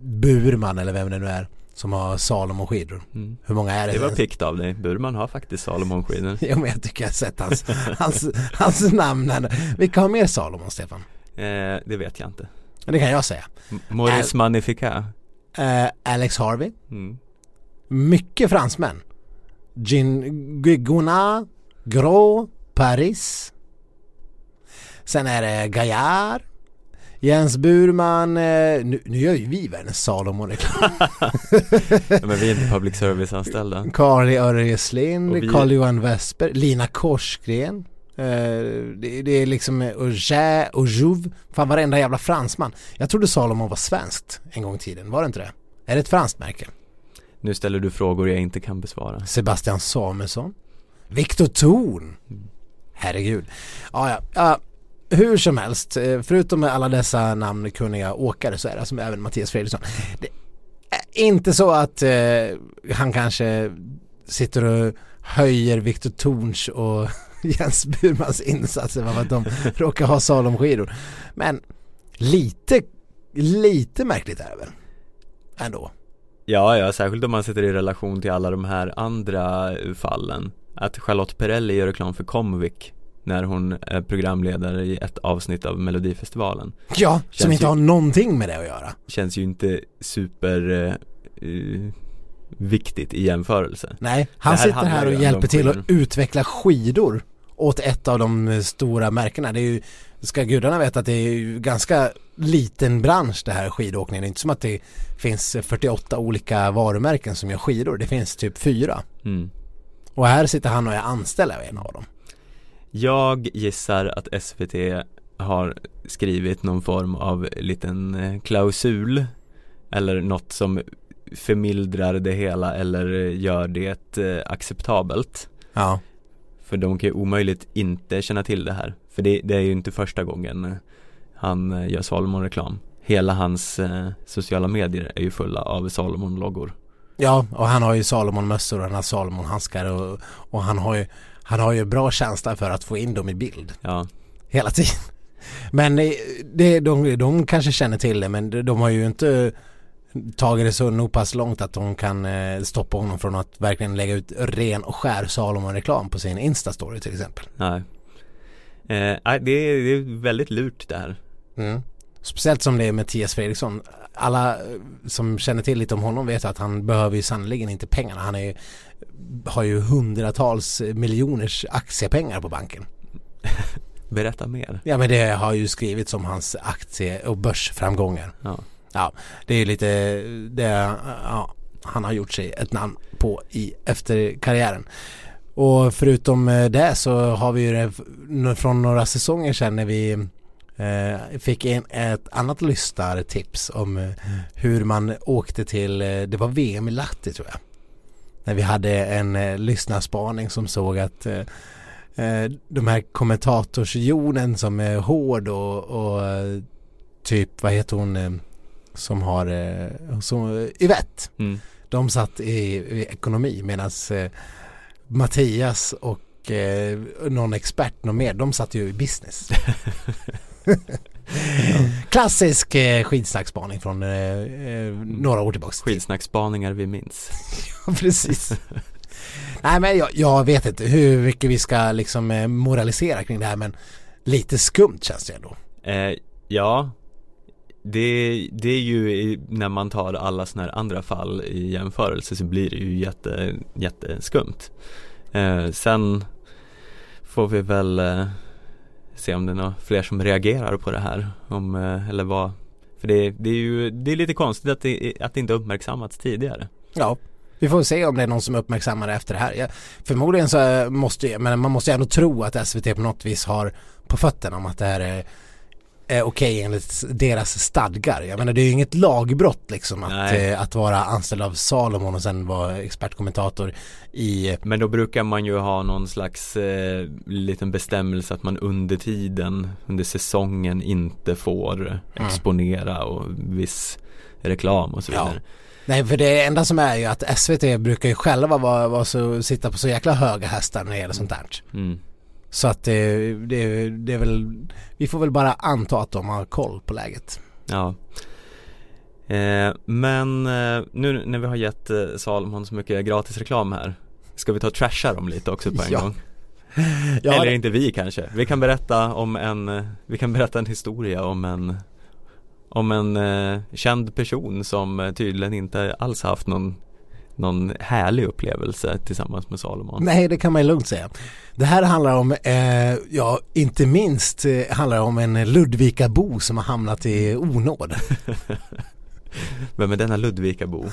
Burman eller vem det nu är som har Salomon-skidor. mm. Hur många är det? Det var pikt av dig, Burman har faktiskt Salomon-skidor Jo men jag tycker jag har sett hans, hans, hans namn här. Vilka har mer Salomon Stefan? eh, Det vet jag inte Men Det kan jag säga. M- Maurice Magnificat Eh, Alex Harvey, mm. mycket fransmän. Gin Guigona, Gros, Paris. Sen är det Gaillard, Jens Burman, eh, nu, nu gör ju vi världens Salomon-reklam. Men vi är inte public service-anställda Carly Örjeslind, Och vi- Carl-Johan Westberg, Lina Korsgren. Eh, det, det är liksom Auger och Jouve. Fan varenda jävla fransman. Jag trodde Salomon var svenskt en gång i tiden, var det inte det? Är det ett franskt märke? Nu ställer du frågor jag inte kan besvara Sebastian Samuelsson. Viktor Thorn. Herregud. Ja, ja. Hur som helst, eh, förutom med alla dessa namnkunniga åkare så är det alltså även Mattias Fredriksson. Det är inte så att eh, han kanske sitter och höjer Viktor Thorns och Jens Burmans insatser för att de råkar ha Salomskidor. Men lite, lite märkligt är det väl? Ändå. Ja, ja, särskilt om man sätter i relation till alla de här andra fallen Att Charlotte Perrelli gör reklam för Comvik när hon är programledare i ett avsnitt av Melodifestivalen. Ja, som Känns inte ju- har någonting med det att göra. Känns ju inte super eh, viktigt i jämförelse. Nej, han sitter här och hjälper till att utveckla skidor åt ett av de stora märkena. Det är ju, ska gudarna veta att det är ju ganska liten bransch det här skidåkningen. Det är inte som att det finns 48 olika varumärken som gör skidor. Det finns typ fyra. Mm. Och här sitter han och är anställd av en av dem. Jag gissar att SVT har skrivit någon form av liten eh, klausul eller något som förmildrar det hela eller gör det eh, acceptabelt. Ja. För de kan ju omöjligt inte känna till det här. För det, det är ju inte första gången eh, han gör Salomon-reklam. Hela hans sociala medier är ju fulla av Salomon-loggor. Ja, och han har ju Salomon-mössor och han har Salomon-handskar och, och han har ju han har ju bra känsla för att få in dem i bild Ja, hela tiden. Men eh, det, de, de kanske känner till det men de- har ju inte tagit det så nog pass långt att de kan eh, stoppa honom från att verkligen lägga ut ren och skär Salomon-reklam på sin Insta-story till exempel. nej. Eh, det, är, det är väldigt lurt det här. Mm. Speciellt som det är Mattias Fredriksson. Alla eh, som känner till lite om honom vet att han behöver ju sannoliken inte pengarna. Han är ju, har ju hundratals miljoners aktiepengar på banken. Berätta mer. Ja men det har ju skrivits om hans aktie och börsframgångar. Ja. Ja, det är ju lite det ja, han har gjort sig ett namn på i efter karriären. Och förutom eh, det så har vi ju det från några säsonger sedan när vi eh, fick in ett annat lyssnartips om eh, hur man åkte till, det var VM i Lahti tror jag. När vi hade en eh, lyssnarspaning som såg att eh, eh, de här kommentatorsjonen som är hård och, och eh, typ, vad heter hon, eh, som har, som, Yvette. Mm. De satt i, i ekonomi medan Mattias och någon expert, någon mer, de satt ju i business. Klassisk eh, skidsnackspaning från eh, eh, några år tillbaka. Skitsnackspaningar vi minns. Ja, precis. Nej men jag, jag vet inte hur mycket vi ska liksom eh, moralisera kring det här men lite skumt känns det ändå. Eh, ja, det, det är ju när man tar alla sådana här andra fall i jämförelse så blir det ju jätte, jätteskumt. Eh, sen får vi väl eh, se om det är några fler som reagerar på det här. Om, eh, eller vad, för det, det är ju det är lite konstigt att det, att det inte uppmärksammats tidigare. Ja, vi får se om det är någon som uppmärksammar det efter det här. Jag, förmodligen så eh, måste men man måste ju ändå tro att SVT på något vis har på fötterna om att det här är, är okej enligt deras stadgar. Jag menar det är ju inget lagbrott liksom att, eh, att vara anställd av Salomon och sen vara expertkommentator i Men då brukar man ju ha någon slags eh, liten bestämmelse att man under tiden, under säsongen inte får exponera och viss reklam och så Ja. vidare. Nej för det enda som är ju att SVT brukar ju själva vara, vara så, sitta på så jäkla höga hästar när det gäller sånt där. Mm. Så att det, det, det är väl, vi får väl bara anta att de har koll på läget. Ja. Eh, men eh, nu när vi har gett eh, Salomon så mycket gratis reklam här Ska vi ta och trasha dem lite också på en Ja. gång? Ja, Eller det- inte vi kanske. Vi kan berätta om en, eh, vi kan berätta en historia om en Om en eh, känd person som eh, tydligen inte alls haft någon Någon härlig upplevelse tillsammans med Salomon Nej, det kan man ju lugnt säga. Det här handlar om, eh, ja, inte minst eh, handlar om en Ludvikabo som har hamnat i onåd. Vem är denna Ludvikabo?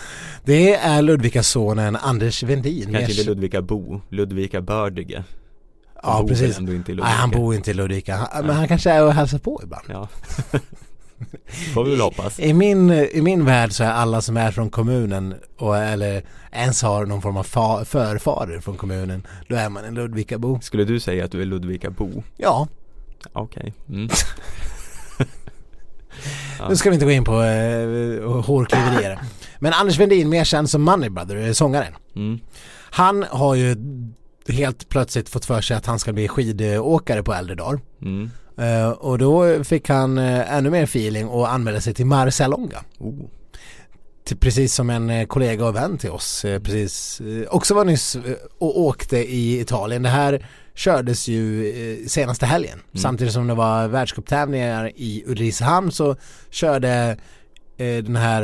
Det är Ludvikasonen Anders Vendin. Kanske inte Ludvikabo, Ludvika Bördige Ja, precis. Nej, han bor inte i Ludvika. Men han kanske är och hälsar på ibland. Ja Får vi väl hoppas I min, I min värld så är alla som är från kommunen och, eller ens har någon form av fa, förfader från kommunen, då är man en Ludvikabo. Skulle du säga att du är Ludvikabo? Ja, Okej mm. Ja. nu ska vi inte gå in på eh, hårklyverier. Men Anders Vendin, mer känd som Money Brother, är sångaren. Mm. Han har ju helt plötsligt fått för sig att han ska bli skidåkare på äldre dagar. Mm. Eh, och då fick han eh, ännu mer feeling och anmälde sig till Marcialonga. Oh. Till, precis som en eh, kollega och vän till oss precis också var nyss och åkte i Italien. Det här kördes ju senaste helgen. Samtidigt som det var världscuptävlingar i Ulricehamn så körde den här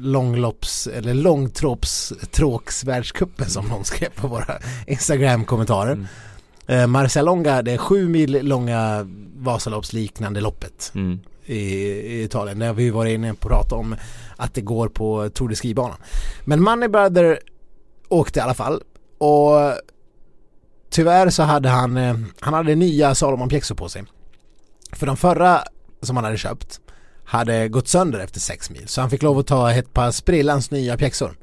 långlopps eller långtroppstråksvärldscupen som någon skrev på våra Instagram-kommentarer. Mm. Eh, Marcialonga, det är sju mil långa Vasaloppsliknande loppet Mm. i, i Italien. Där har vi varit inne och pratat om att det går på Tour de Ski-banan. Men Money Brother åkte i alla fall och tyvärr så hade han, eh, han hade nya Salomon pjäxor på sig. För de förra som han hade köpt hade gått sönder efter sex mil så han fick lov att ta ett par sprillans nya pjäxor.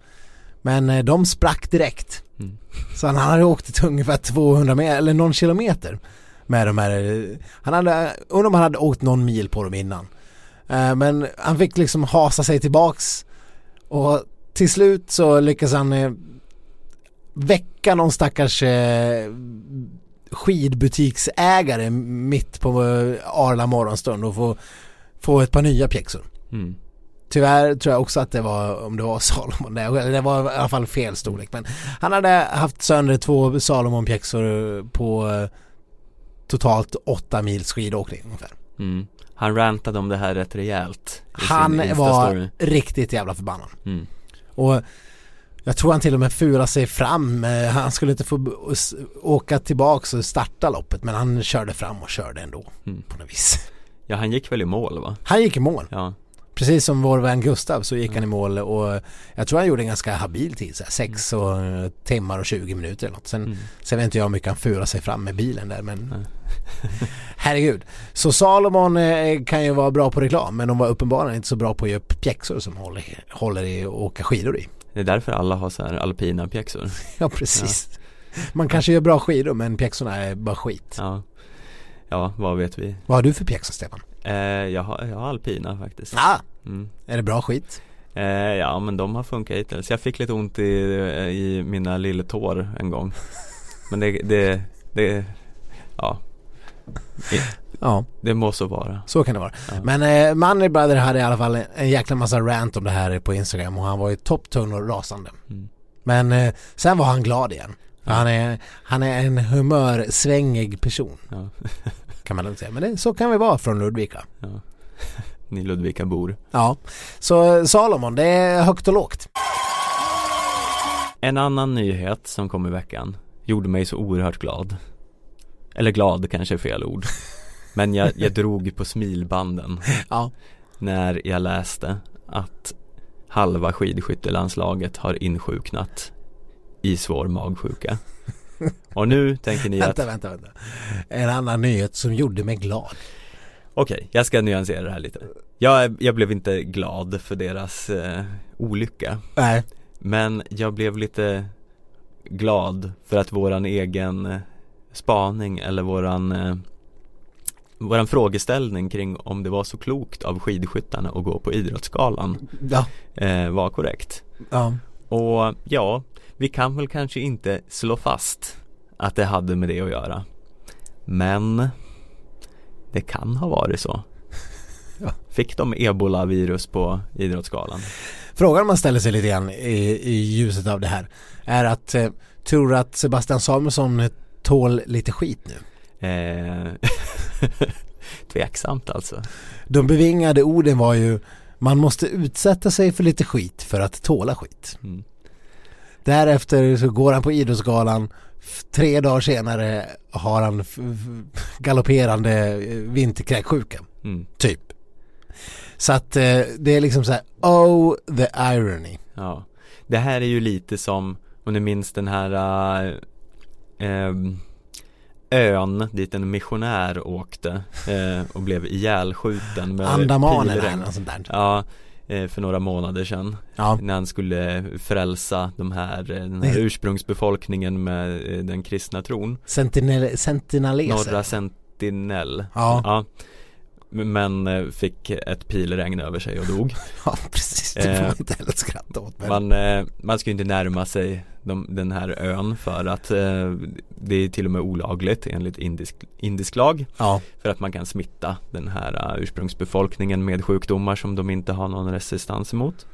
Men eh, de sprack direkt. Mm. Så han hade åkt till ungefär 200 meter eller någon kilometer med de här, han hade, undrar om han hade åkt någon mil på dem innan. Eh, Men han fick liksom hasa sig tillbaks och till slut så lyckas han eh, väcka någon stackars eh, skidbutiksägare mitt på Arla morgonstund och få, få ett par nya pjäxor. Mm. Tyvärr tror jag också att det var, om det var Salomon, det, eller det var i alla fall fel storlek. Men han hade haft sönder två Salomon-pjäxor på eh, totalt åtta mils skidåkning ungefär. Mm. Han rantade om det här rätt rejält Han var riktigt jävla förbannad. mm. Och jag tror han till och med fulade sig fram. Eh, Han skulle inte få åka tillbaks och starta loppet men han körde fram och körde ändå Mm. på något vis. Ja han gick väl i mål va? Han gick i mål. Ja, Precis som vår vän Gustav så gick han i mål och jag tror han gjorde en ganska habil tid, så här, sex och, eh, timmar och 20 minuter eller något. Sen, Mm. sen vet inte jag hur mycket han furade sig fram med bilen där men herregud. Så Salomon eh, kan ju vara bra på reklam men de var uppenbarligen inte så bra på att göra pjäxor som håller, håller i och åka skidor i. det är därför alla har så här alpina pjäxor Ja precis. Man kanske gör bra skidor men pjäxorna är bara skit. Ja Ja, vad vet vi? Vad har du för pjäxor Stefan? Eh, jag, har, jag har alpina faktiskt Ah, mm. är det bra skit? eh, Ja men de har funkat hittills Jag fick lite ont i, i mina lilletår en gång Men det, det, det Ja Ja, Det må så vara så kan det vara. Ja. Men eh, Money Brother hade i alla fall en, jäkla massa rant om det här på Instagram och han var ju topptung och rasande. Mm. Men eh, sen var han glad igen. Han, är, han är en humörsvängig person Ja, kan man säga. Men det, så kan vi vara från Ludvika. ja. Ni Ludvika bor Ja, så Salomon det är högt och lågt. En annan nyhet som kom i veckan gjorde mig så oerhört glad Eller glad kanske är fel ord Men jag, jag drog på smilbanden Ja, när jag läste att halva skidskyttelandslaget har insjuknat i svår magsjuka Och nu tänker ni att vänta, vänta, vänta. En annan nyhet som gjorde mig glad. Okej, jag ska nyansera det här lite Jag, jag blev inte glad för deras eh, olycka Nej, Men jag blev lite glad för att våran egen eh, spaning eller våran eh, Våran frågeställning kring om det var så klokt av skidskyttarna att gå på Idrottsgalan ja, eh, var korrekt ja. Och ja, vi kan väl kanske inte slå fast att det hade med det att göra Men det kan ha varit så Ja. Fick de ebola-virus på Idrottsgalan? Frågan man ställer sig lite grann i, i ljuset av det här är att eh, tror att Sebastian Samuelsson tål lite skit nu? Eh, tveksamt alltså De bevingade orden var ju man måste utsätta sig för lite skit för att tåla skit. mm. Därefter så går han på Idrottsgalan Tre dagar senare har han galopperande eh, vinterkräksjuka, Mm. typ. Så att eh, det är liksom så här, oh the irony. Ja Det här är ju lite som om ni minns den här äh, ehm, ön dit en missionär åkte eh, och blev ihjälskjuten med Andamanen eller något sånt där. Ja, för några månader sedan Ja, När han skulle frälsa de här, eh, den här ursprungsbefolkningen med eh, den kristna tron sentinel, sentinaleser. Norra Sentinell Ja. ja Men eh, fick ett pilregn över sig och dog Ja, precis. Det får Eh, man inte heller skratta åt. Men... Man, eh, man ska ju inte närma sig de, den här ön för att eh, det är till och med olagligt enligt indisk, indisk lag Ja, för att man kan smitta den här uh, ursprungsbefolkningen med sjukdomar som de inte har någon resistans emot.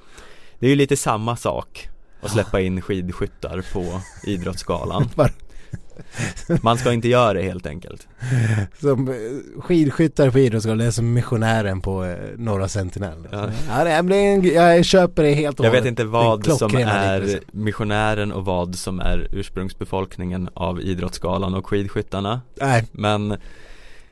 Det är ju lite samma sak att släppa in skidskyttar på Idrottsgalan. Man ska inte göra det helt enkelt Som eh, skidskyttar på Idrottsgalan, det är som missionären på eh, Norra Sentinell. Ja. Ja, en, jag köper det helt och Jag vet hållet. inte vad som är missionären och vad som är ursprungsbefolkningen av Idrottsgalan och skidskyttarna Nej, Men,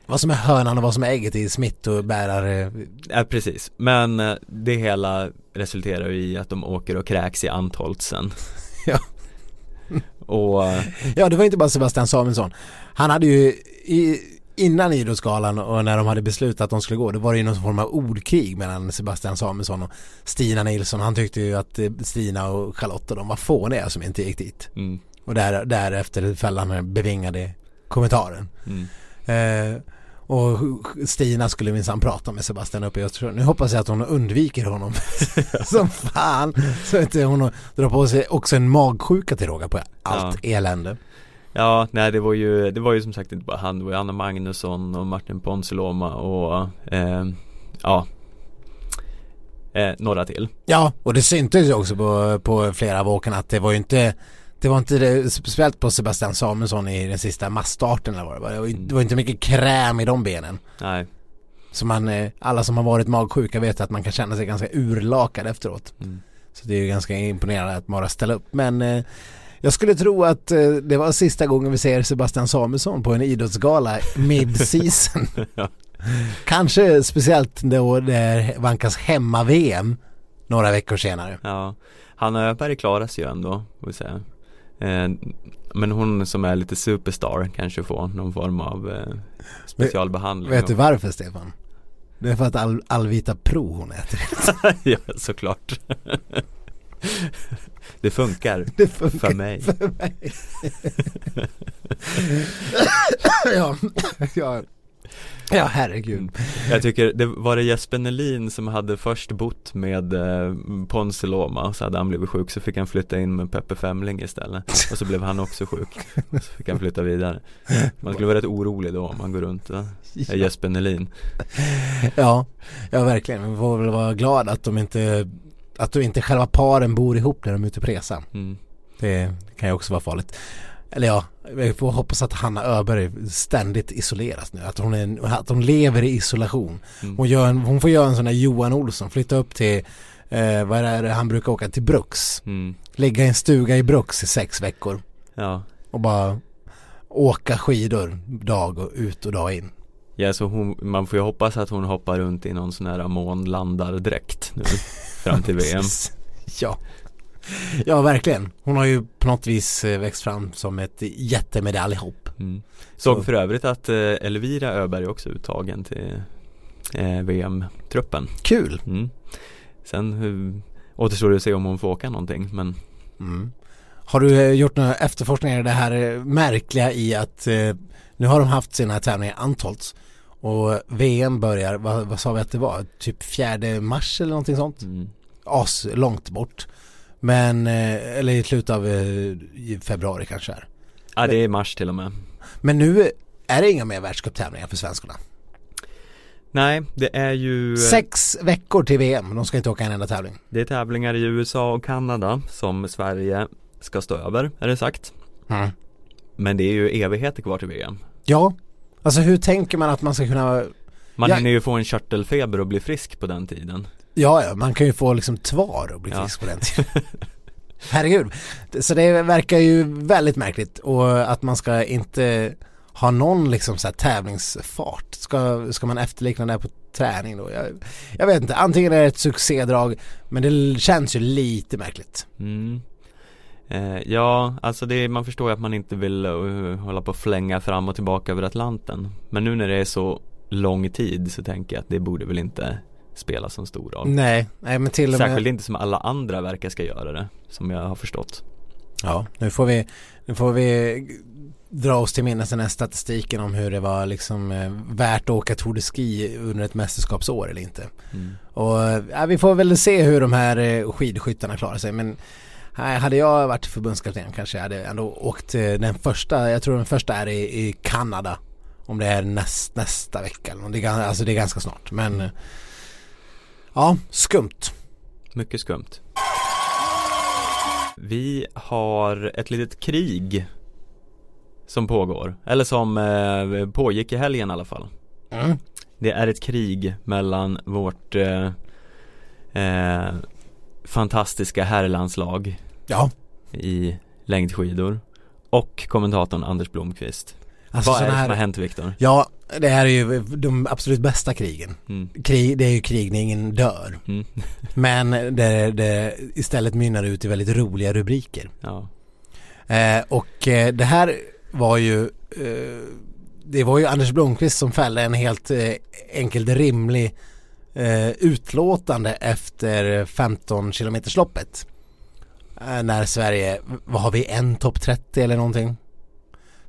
vad som är hönan och vad som är ägget i smittobärare. ja precis Men eh, det hela resulterar ju i att de åker och kräks i Antholtsen Ja. Och eh, Ja, det var inte bara Sebastian Samuelsson. Han hade ju i, innan Idrottsgalan och när de hade beslutat att de skulle gå, då var det ju någon form av ordkrig mellan Sebastian Samuelsson och Stina Nilsson. Han tyckte ju att eh, Stina och Charlotte och de var fåniga som inte gick dit. mm, Och där, därefter föll han den bevingade kommentaren. mm. Eh, och Stina skulle minsann prata med Sebastian uppe i Östersund. Nu hoppas jag att hon undviker honom som fan. Så att inte hon drar på sig också en magsjuka till råga på allt elände. Ja, nej det var ju, det var ju som sagt inte bara han, det var ju Anna Magnusson och Martin Ponsiluoma och eh, ja eh, några till Ja, och det syntes ju också på, på flera av åkarna att det var ju inte det var inte det, speciellt på Sebastian Samuelsson i den sista massstarten eller vad det var. Det var, ju- det var inte mycket kräm i de benen. Nej, Så man, eh, alla som har varit magsjuka vet att man kan känna sig ganska urlakad efteråt. Mm. Så det är ju ganska imponerande att bara ställa upp. Men eh, jag skulle tro att eh, det var sista gången vi ser Sebastian Samuelsson på en idrottsgala mid-season. Ja. Kanske speciellt då det vankas hemma-VM några veckor senare. ja Hanna Öberg klarar sig ju ändå, får vi säga Men hon som är lite superstar kanske får någon form av eh, specialbehandling Vet du varför Stefan? Det är för att all, Alvita Pro hon äter. Ja, såklart Det funkar Det funkar för mig för mig. ja, ja, ja herregud. Jag tycker, det var det Jesper Nelin som hade först bott med eh, Ponsiloma och så hade han blivit sjuk så fick han flytta in med Peppe Femling istället och så blev han också sjuk och så fick han flytta vidare Man skulle vara rätt orolig då om man går runt och är Jesper Nelin Ja, ja verkligen. Vi får väl vara glada att de inte att de inte själva paren bor ihop när de är ute på resa. mm. Det kan ju också vara farligt. Eller ja, vi får hoppas att Hanna Öberg ständigt isoleras nu. Att hon, är, att hon lever i isolation. Mm. Hon, gör en, hon får göra en sån där Johan Olsson, flytta upp till, eh, vad är det han brukar åka till Bruks. Mm. Ligga i en stuga i Bruks i sex veckor. Ja, Och bara åka skidor dag och ut och dag in. ja så hon, man får ju hoppas att hon hoppar runt i någon sån här månlandardräkt nu fram till VM Ja. Ja, verkligen. Hon har ju på något vis eh, växt fram som ett jättemedaljhopp. mm. Såg Så- för övrigt att eh, Elvira Öberg också är uttagen till eh, VM-truppen Kul! mm. Sen återstår det att se om hon får åka någonting men Mm. Har du gjort några efterforskningar i det här märkliga i att eh, nu har de haft sina tävlingar i Antholts och VM börjar, vad, vad sa vi att det var? Typ fjärde mars eller någonting sånt? mm. As långt bort. Men, eh, eller i slutet av eh, februari kanske är. Ja det är mars till och med Men nu är det inga mer världscuptävlingar för svenskarna. Nej, det är ju Sex veckor till VM, de ska inte åka en enda tävling. Det är tävlingar i USA och Kanada som Sverige ska stå över, är det sagt Mm. Men det är ju evigheter kvar till VM Ja, alltså hur tänker man att man ska kunna Man hinner ju få en körtelfeber och bli frisk på den tiden Ja, ja, man kan ju få liksom tvar och bli Ja. frisk på den tiden. Herregud. Så det verkar ju väldigt märkligt och att man ska inte ha någon liksom så här tävlingsfart. Ska, ska man efterlikna det på träning då? Jag, jag vet inte, antingen är det ett succédrag men det känns ju lite märkligt. mm. eh, Ja, alltså det, man förstår ju att man inte vill uh, hålla på och flänga fram och tillbaka över Atlanten Men nu när det är så lång tid så tänker jag att det borde väl inte spela så stor roll Nej, nej men till och med Särskilt inte som alla andra verkar ska göra det, som jag har förstått Ja, nu får vi, nu får vi dra oss till minnes den här statistiken om hur det var liksom eh, värt att åka Tour de Ski under ett mästerskapsår eller inte. mm. Och ja, vi får väl se hur de här eh, skidskyttarna klarar sig men nej, hade jag varit förbundskapten kanske jag hade ändå åkt eh, den första, jag tror den första är i, i Kanada. Om det är näst, nästa vecka eller det är, alltså det är ganska snart men eh, Ja, skumt. Mycket skumt Vi har ett litet krig som pågår, eller som eh, pågick i helgen i alla fall Mm. Det är ett krig mellan vårt eh, eh, fantastiska herrlandslag Ja, i längdskidor och kommentatorn Anders Blomqvist alltså Vad är det här, som har hänt Viktor? Ja, det här är ju de absolut bästa krigen. Mm. Krig, det är ju krig när ingen dör. Mm. Men det, det istället mynnar ut i väldigt roliga rubriker. Ja, Eh, och eh, det här var ju eh, Det var ju Anders Blomqvist som fällde en helt eh, enkelt rimlig eh, utlåtande efter 15 kilometersloppet. När Sverige, vad har vi, en topp 30 eller någonting?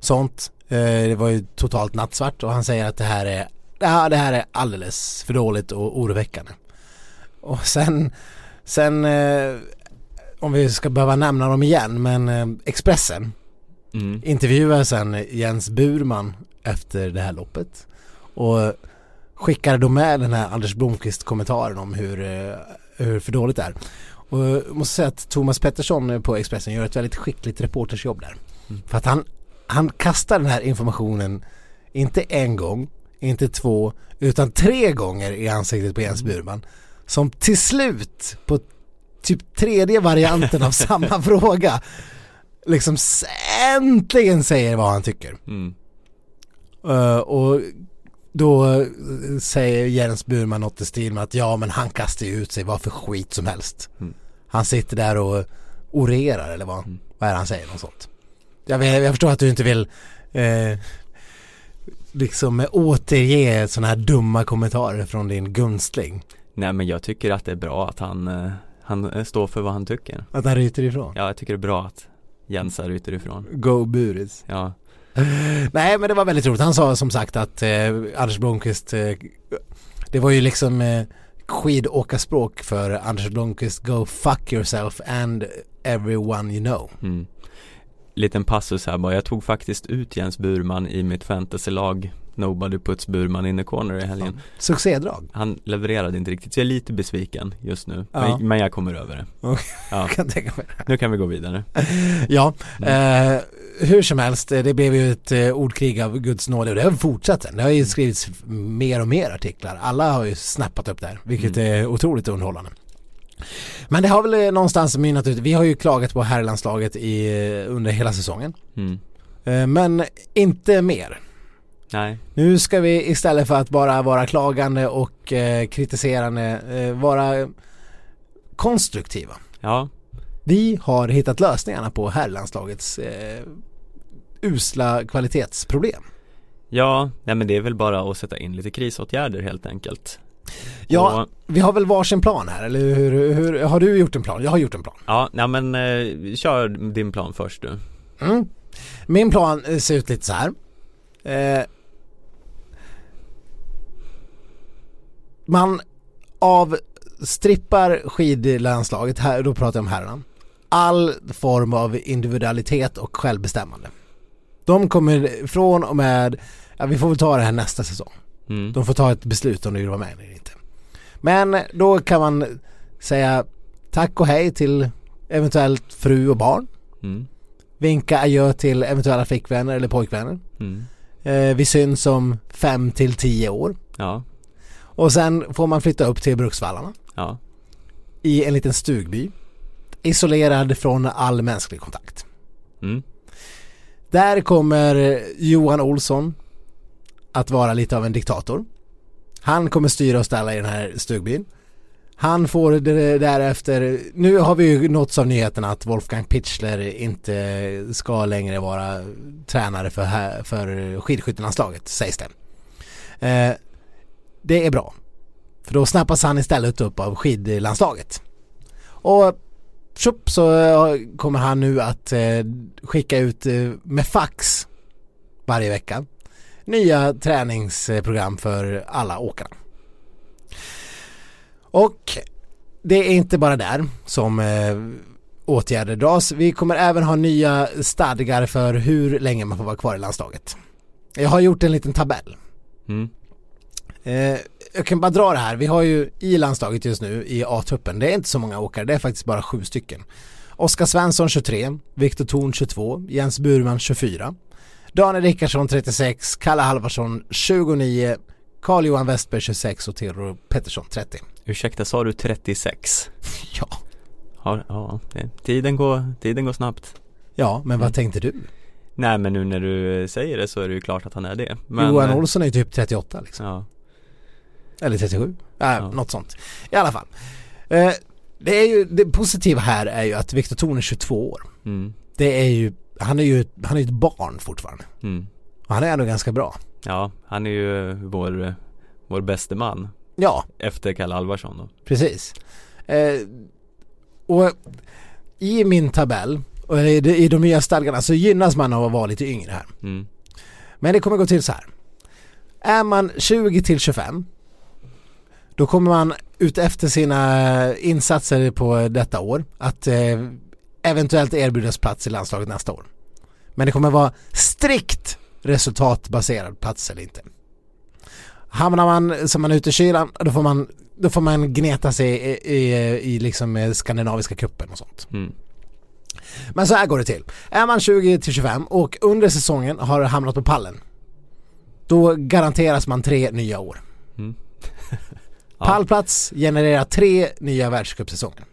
Sånt. Eh, det var ju totalt nattsvart och han säger att det här är Ja, det här är alldeles för dåligt och oroväckande. Och sen, sen eh, om vi ska behöva nämna dem igen, men eh, Expressen mm. intervjuade sen Jens Burman efter det här loppet och skickade då med den här Anders Blomqvist kommentaren om hur, hur för dåligt det är. Och jag måste säga att Thomas Pettersson på Expressen gör ett väldigt skickligt reportersjobb där. Mm. För att han, han kastar den här informationen inte en gång, inte två, utan tre gånger i ansiktet på Jens Burman. Som till slut, på typ tredje varianten av samma fråga, liksom äntligen säger vad han tycker. Mm. Eh, och då eh, säger Jens Burman något i stil med att ja men han kastar ju ut sig vad för skit som helst. Mm. Han sitter där och orerar eller vad, Mm. vad är det han säger? Något sånt. Jag, vet, jag förstår att du inte vill eh, liksom återge sådana här dumma kommentarer från din gunstling. Nej men jag tycker att det är bra att han, eh, han eh, står för vad han tycker Att han ryter ifrån. Ja jag tycker det är bra att Jensa ryter ifrån Go Buris. Ja, Nej men det var väldigt roligt. Han sa som sagt att eh, Anders Blomqvist eh, Det var ju liksom eh, skidåkarspråk för Anders Blomqvist Go fuck yourself and everyone you know. mm. Liten passus här bara, jag tog faktiskt ut Jens Burman i mitt fantasylag Nobody puts Burman in the corner i helgen Succédrag. Han levererade inte riktigt, så jag är lite besviken just nu Ja. men, men jag kommer över det. Ja, Kan tänka mig. nu kan vi gå vidare Ja, eh, hur som helst, eh, det blev ju ett eh, ordkrig av Guds nåde och det har fortsatt sen. Det har ju skrivits mer och mer artiklar. Alla har ju snappat upp det här, vilket är otroligt underhållande. Men det har väl eh, någonstans mynnat ut, vi har ju klagat på herrlandslaget i, eh, under hela säsongen. mm. Eh, Men inte mer. Nej, Nu ska vi istället för att bara vara klagande och eh, kritiserande eh, vara konstruktiva. ja, Vi har hittat lösningarna på herrlandslagets eh, usla kvalitetsproblem. ja, nej men det är väl bara att sätta in lite krisåtgärder helt enkelt Ja, Och, vi har väl varsin plan här, eller hur, hur, har du gjort en plan? Jag har gjort en plan. ja, nej men eh, kör din plan först du Mm. Min plan eh, ser ut lite så här. Eh, man avstrippar skidlandslaget, här, då pratar jag om herrarna, all form av individualitet och självbestämmande. De kommer från och med, ja, vi får väl ta det här nästa säsong. Mm. De får ta ett beslut om de vill vara med eller inte. Men då kan man säga tack och hej till eventuellt fru och barn. Mm. Vinka adjö till eventuella flickvänner eller pojkvänner. Mm. Eh, vi syns om fem till tio år. Ja, Och sen får man flytta upp till Bruksvallarna ja, i en liten stugby. Isolerad från all mänsklig kontakt. mm. Där kommer Johan Olsson att vara lite av en diktator. Han kommer styra och ställa i den här stugbyn. Han får det därefter, nu har vi ju nåtts av nyheten att Wolfgang Pichler inte ska längre vara tränare för, här- för skidskyttelandslaget sägs det. Eh, det är bra. För då snappas han istället upp av skidlandslaget. Och tjup, så eh, kommer han nu att eh, skicka ut eh, med fax varje vecka nya träningsprogram för alla åkarna. Och det är inte bara där som eh, åtgärder dras. Vi kommer även ha nya stadgar för hur länge man får vara kvar i landslaget. Jag har gjort en liten tabell. Mm. Eh, jag kan bara dra det här. Vi har ju i landslaget just nu i A-truppen, det är inte så många åkare, det är faktiskt bara sju stycken. Oskar Svensson 23, Viktor Thorn 22, Jens Burman 24. Daniel Rickardsson 36, Kalle Halvarsson 29, Carl-Johan Westberg 26 och Theodor Pettersson 30. Ursäkta, sa du 36? Ja. Ja, ja tiden, går, tiden går snabbt Ja, men vad tänkte du? Nej men nu när du säger det så är det ju klart att han är det men, Johan eh, Olsson är ju typ 38 liksom. Ja, Eller 37. Äh, Ja. Något sånt. I alla fall. Eh, det, är ju, det positiva här är ju att Viktor Thorn är 22 år. mm, Det är ju, han är ju, han är ett barn fortfarande. mm. Och han är ändå ganska bra. Ja, han är ju vår, vår bäste man Ja, efter Kalle Alvarsson då precis. Eh, och i min tabell, och i de, nya stadgarna så gynnas man av att vara lite yngre här. mm, Men det kommer gå till så här. Är man 20 till 25 då kommer man ut efter sina insatser på detta år att eh, eventuellt erbjudas plats i landslaget nästa år. Men det kommer vara strikt resultatbaserad plats eller inte. Hamnar man som man är ute i kylan då får man, då får man gneta sig i, i, i liksom skandinaviska kuppen och sånt. mm, Men så här går det till. Är man 20 till 25 och under säsongen har hamnat på pallen då garanteras man tre nya år. mm. Pallplats genererar tre nya världscupsäsonger.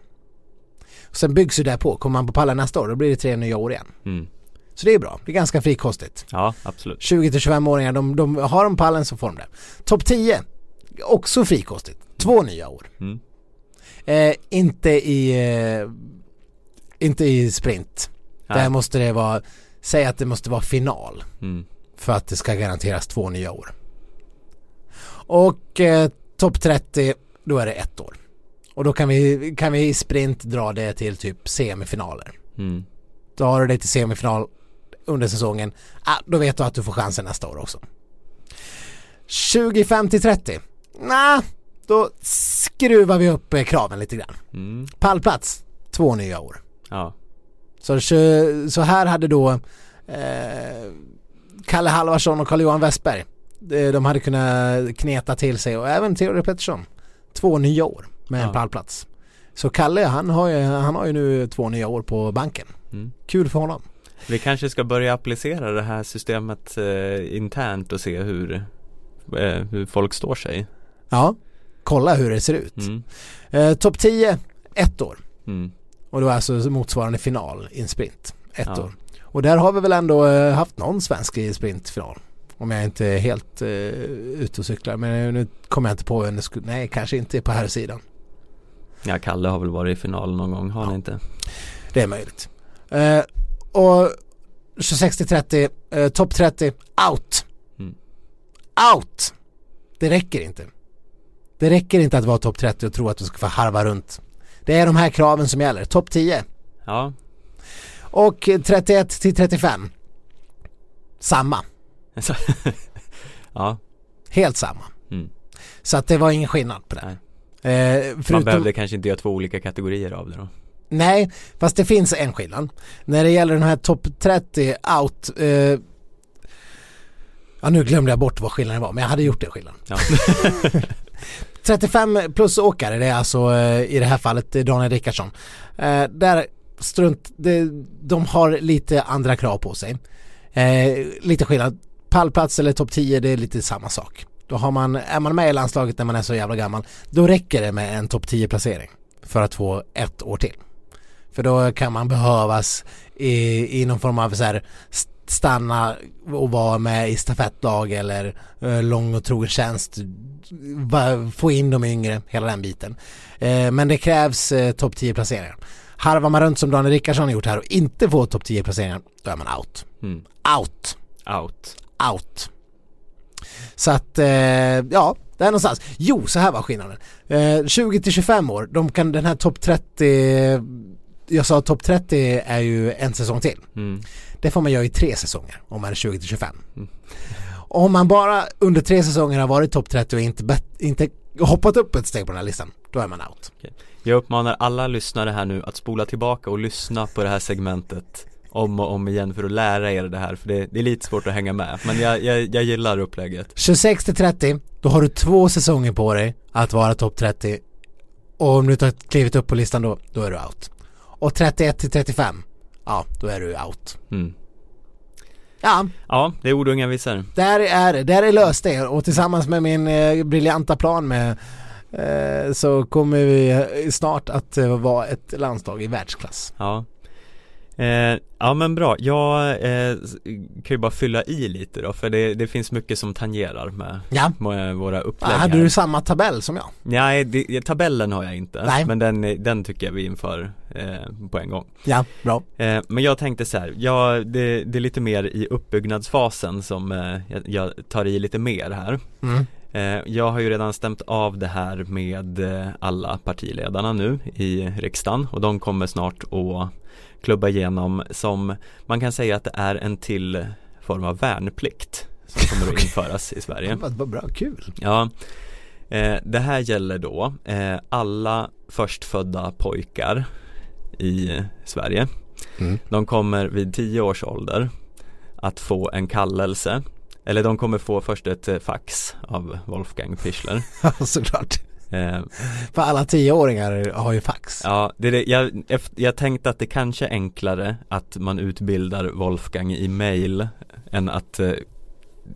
Sen byggs det på. Kommer man på pallen nästa år då blir det tre nya år igen. Mm. Så det är bra. Det är ganska frikostigt. Ja, absolut 20 till 25-åringar, de, de har de pallen så får de det. Topp 10, också frikostigt. Två nya år. mm. Eh, inte i eh, inte i sprint. Nej. Där måste det vara, säg att det måste vara final. Mm. för att det ska garanteras två nya år. Och eh, topp 30, då är det ett år. Och då kan vi, kan vi i sprint dra det till typ semifinaler. Mm. Drar du det till semifinal under säsongen, ah, då vet du att du får chansen nästa år också. 25 till 30, nah, då skruvar vi upp eh, kraven lite grann. Mm. Pallplats, två nya år. Ja, Så, så här hade då eh, Kalle Halvarsson och Carl-Johan Westberg eh, de hade kunnat kneta till sig och även Theodor Pettersson två nya år med en Ja. pallplats. Så Kalle han har, ju, han har ju nu två nya år på banken. Mm. Kul för honom. vi kanske ska börja applicera det här systemet eh, internt och se hur, eh, hur folk står sig Ja, kolla hur det ser ut. mm. Eh, Topp 10, ett år. Mm. Och det var alltså motsvarande final i en sprint. Ett Ja. år. Och där har vi väl ändå eh, haft någon svensk i sprintfinal. Om jag inte är helt eh, ute och cyklar. Men nu kommer jag inte på vem det skulle, nej kanske inte på här sidan. Ja, Kalle har väl varit i final någon gång, har han inte? Det är möjligt. Eh, och 26 till 30, eh, topp 30, out. Mm. Out! Det räcker inte. Det räcker inte att vara topp 30 och tro att du ska få harva runt. Det är de här kraven som gäller. Topp 10. Ja, Och 31 till 35. Samma. ja, Helt samma. Mm. Så att det var ingen skillnad på det. Nej. Eh, man förutom, behövde kanske inte göra två olika kategorier av det då Nej, fast det finns en skillnad. När det gäller den här topp 30 out. Eh, ja nu glömde jag bort vad skillnaden var men jag hade gjort det skillnaden. Ja, 35 plus åkare det är alltså eh, i det här fallet Daniel Rickardsson. Eh, där strunt, det, de har lite andra krav på sig. Eh, lite skillnad. Pallplats eller topp 10 det är lite samma sak. Då har man, är man med i landslaget när man är så jävla gammal då räcker det med en topp 10 placering för att få ett år till. För då kan man behövas i, i någon form av så här st- stanna och vara med i stafettlag eller eh, lång och trogen tjänst va- få in de yngre, hela den biten. Eh, men det krävs eh, topp 10 placeringar. Harvar man runt som Daniel Rickardsson har gjort här och inte får topp 10 placeringar, då är man out. mm. Out. out Out. Så att, eh, ja, det är någonstans. Jo, så här var skillnaden. Eh, 20 till 25 år, de kan den här topp 30, jag sa topp 30 är ju en säsong till. mm. Det får man göra i tre säsonger om man är 20 till 25. Mm. Om man bara under tre säsonger har varit topp 30 och inte, inte hoppat upp ett steg på den här listan, då är man out. Jag uppmanar alla lyssnare här nu att spola tillbaka och lyssna på det här segmentet om och om igen för att lära er det här för det, det är lite svårt att hänga med men jag, jag, jag gillar upplägget 26 till 30, då har du två säsonger på dig att vara topp 30 och om du inte har klivit upp på listan då, då är du out. Och 31 till 35, ja då är du out. mm. Ja, Ja, det är ord och inga visor. där är det. Där är löst det och tillsammans med min eh, briljanta plan med eh, så kommer vi eh, snart att eh, vara ett landslag i världsklass. Ja eh, Ja men bra, jag eh, kan ju bara fylla i lite då för det, det finns mycket som tangerar med, Ja. med våra Ah, upplägg hade här. du samma tabell som jag? Nej, det, tabellen har jag inte Nej. men den, den tycker jag vi inför eh, på en gång Ja, bra. eh, Men jag tänkte så här, jag, det, det är lite mer i uppbyggnadsfasen som eh, jag, jag tar i lite mer här Mm. Eh, Jag har ju redan stämt av det här med alla partiledarna nu i riksdagen och de kommer snart att klubba igenom som man kan säga att det är en till form av värnplikt som kommer att införas i Sverige. Vad, bra, kul. Ja, eh, det här gäller då eh, alla förstfödda pojkar i Sverige. Mm. De kommer vid 10 års ålder att få en kallelse eller de kommer få först ett eh, fax av Wolfgang Pichler. Såklart. Eh, För alla tioåringar har ju fax. ja, det är det. Jag, jag tänkte att det kanske är enklare att man utbildar Wolfgang i mail än att eh,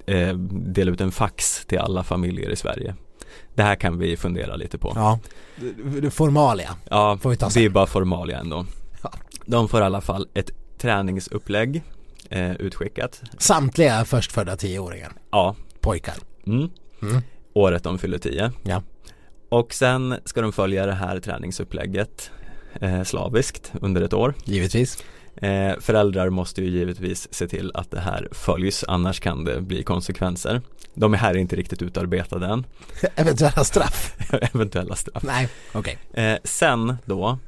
eh, dela ut en fax till alla familjer i Sverige. Det här kan vi fundera lite på. Ja. Formalia. Ja, Får vi ta det är bara formalia ändå. Ja. De får i alla fall ett träningsupplägg eh, utskickat. Samtliga förstfödda tioåringar. Ja, Pojkar. mm. Mm. året de fyller 10. Ja. Och sen ska de följa det här träningsupplägget eh, slaviskt under ett år. Givetvis. Eh, föräldrar måste ju givetvis se till att det här följs annars kan det bli konsekvenser. De är här inte riktigt utarbetade än, Eventuella straff. eventuella straff. Nej, okej. Eh, sen då,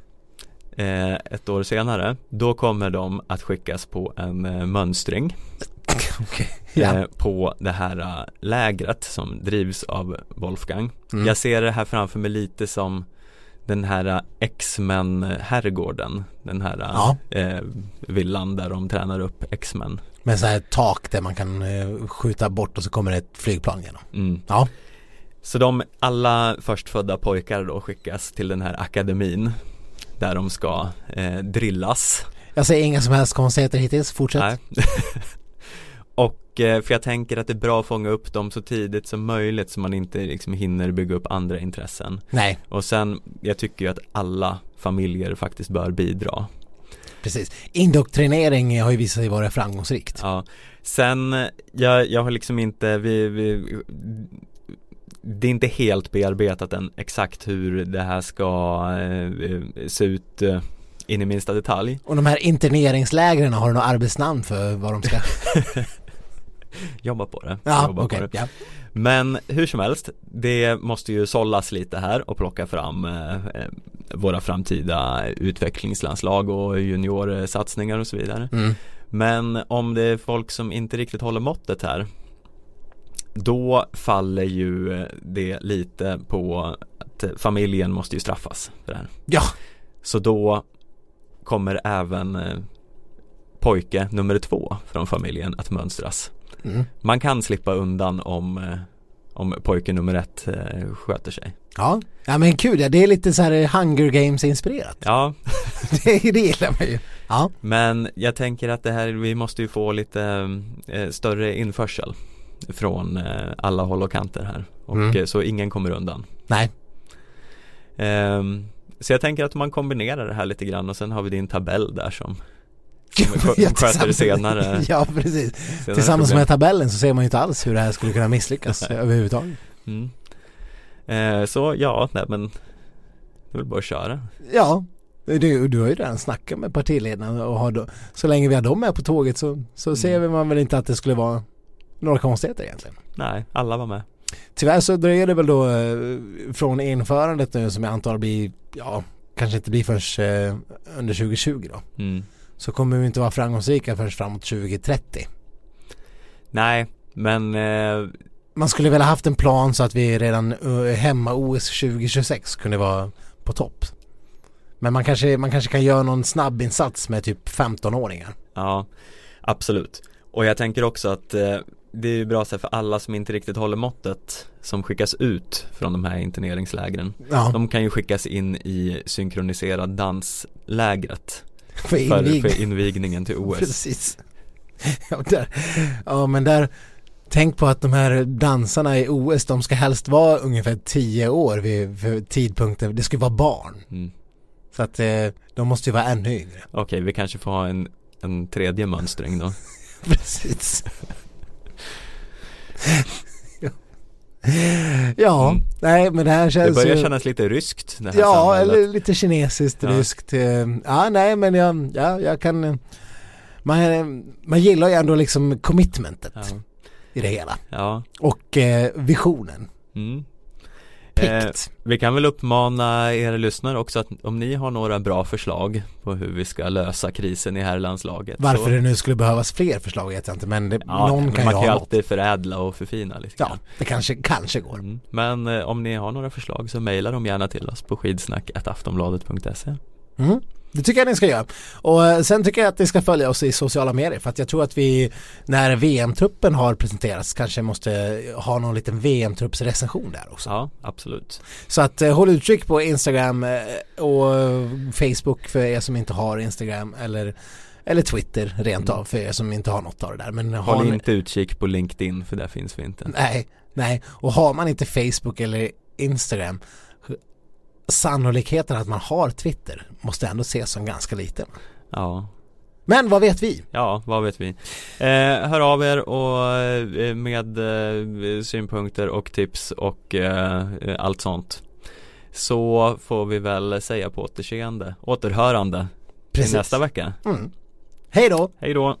eh, ett år senare, då kommer de att skickas på en eh, mönstring Okej. Ja. eh, på det här eh, lägret som drivs av Wolfgang. Mm. Jag ser det här framför mig lite som den här eh, X-Men herrgården, den här eh, Ja. eh, villan där de tränar upp X-Men. Med så här tak där man kan eh, skjuta bort och så kommer det ett flygplan igenom. Mm. Ja. Så de, alla förstfödda pojkar då skickas till den här akademin där de ska eh, drillas. Jag säger inga som helst konstigheter hittills. Fortsätt. Eh, för jag tänker att det är bra att fånga upp dem så tidigt som möjligt så man inte liksom hinner bygga upp andra intressen. Nej, Och sen, jag tycker ju att alla familjer faktiskt bör bidra. precis. Indoktrinering har ju visat sig vara framgångsrikt. Ja. Sen, jag, jag har liksom inte, vi, vi det är inte helt bearbetat än exakt hur det här ska eh, se ut eh, in i minsta detalj. Och de här interneringslägren har du något arbetsnamn för vad de ska... Jobba på det. Ja, Jobba på okej. det. Ja. Men hur som helst, det måste ju sållas lite här och plocka fram eh, eh, våra framtida utvecklingslandslag och juniorsatsningar och så vidare. Mm. Men om det är folk som inte riktigt håller måttet här Då faller ju det lite på att familjen måste ju straffas för det här Ja, Så då kommer även eh, pojke nummer två från familjen att mönstras mm. Man kan slippa undan om, eh, om pojke nummer ett eh, sköter sig ja. ja men kul, ja. det är lite så här Hunger Games inspirerat. Ja, det, det gillar man ju. Ja, men jag tänker att det här, vi måste ju få lite eh, större införsel från eh, alla håll och kanter här och Mm. eh, så ingen kommer undan nej. Ehm, Så jag tänker att man kombinerar det här lite grann och sen har vi din tabell där som, som sköter tillsammans- senare, Ja, precis. senare Tillsammans problem. med tabellen så ser man ju inte alls hur det här skulle kunna misslyckas överhuvudtaget. mm. Eh, Så ja, nej men det är väl bara att köra Ja, du, du har ju redan snackat med partiledarna och har då, så länge vi har dem med på tåget så, så ser Mm. man väl inte att det skulle vara några konstigheter egentligen. Nej, alla var med Tyvärr så dröjer det väl då eh, från införandet nu som jag antar blir, ja, kanske inte blir först eh, under 2020 då. mm. Så kommer vi inte vara framgångsrika först framåt 2030. Nej, men eh, Man skulle väl ha haft en plan så att vi redan eh, hemma OS 2026 kunde vara på topp. Men man kanske, man kanske kan göra någon snabb insats med typ 15-åringar. Ja, absolut. Och jag tänker också att eh, det är ju bra så för alla som inte riktigt håller måttet som skickas ut från de här interneringslägren. Ja, De kan ju skickas in i synkroniserad danslägret för invig. för invigningen till OS. Precis. Ja, där, ja men där Tänk på att de här dansarna i OS de ska helst vara ungefär 10 år vid för tidpunkten, det ska ju vara barn. Mm. Så att eh, de måste ju vara ännu yngre. Okej, vi kanske får ha en, en tredje mönstring då Precis. Ja, Mm. nej men det här Det känns börjar ju- kännas lite ryskt det här Ja, samhället eller lite kinesiskt, Ja. ryskt. eh, Ja, nej men jag, ja, jag kan eh, man, man gillar ju ändå liksom commitmentet Ja, i det hela. ja. Och eh, visionen. Mm. Eh, vi kan väl uppmana er lyssnare också att om ni har några bra förslag på hur vi ska lösa krisen i herrlandslaget Varför så, det nu skulle behövas fler förslag vet jag inte men det, ja, någon men kan man ju kan ju något. alltid förädla och förfina lite Ja, grann. det kanske, kanske går. Mm. Men eh, om ni har några förslag så mejla dem gärna till oss på skidsnack.aftonbladet.se Mm. Det tycker jag ni ska göra. Och eh, sen tycker jag att ni ska följa oss i sociala medier för att jag tror att vi när VM-truppen har presenterats kanske måste ha någon liten VM-truppsrecension där också. Ja, absolut Så att eh, håll utkik på Instagram eh, och eh, Facebook för er som inte har Instagram eller, eller Twitter rent av för er som inte har något av det där. Men har Håll ni, inte utkik på LinkedIn för där finns vi inte nej, nej, och har man inte Facebook eller Instagram sannolikheten att man har Twitter måste ändå ses som ganska liten. Ja, Men vad vet vi? Ja, vad vet vi. Eh, hör av er och eh, med eh, synpunkter och tips och eh, allt sånt. Så får vi väl säga på återseende, återhörande Precis. nästa vecka. Mm. Hej då! Hej då!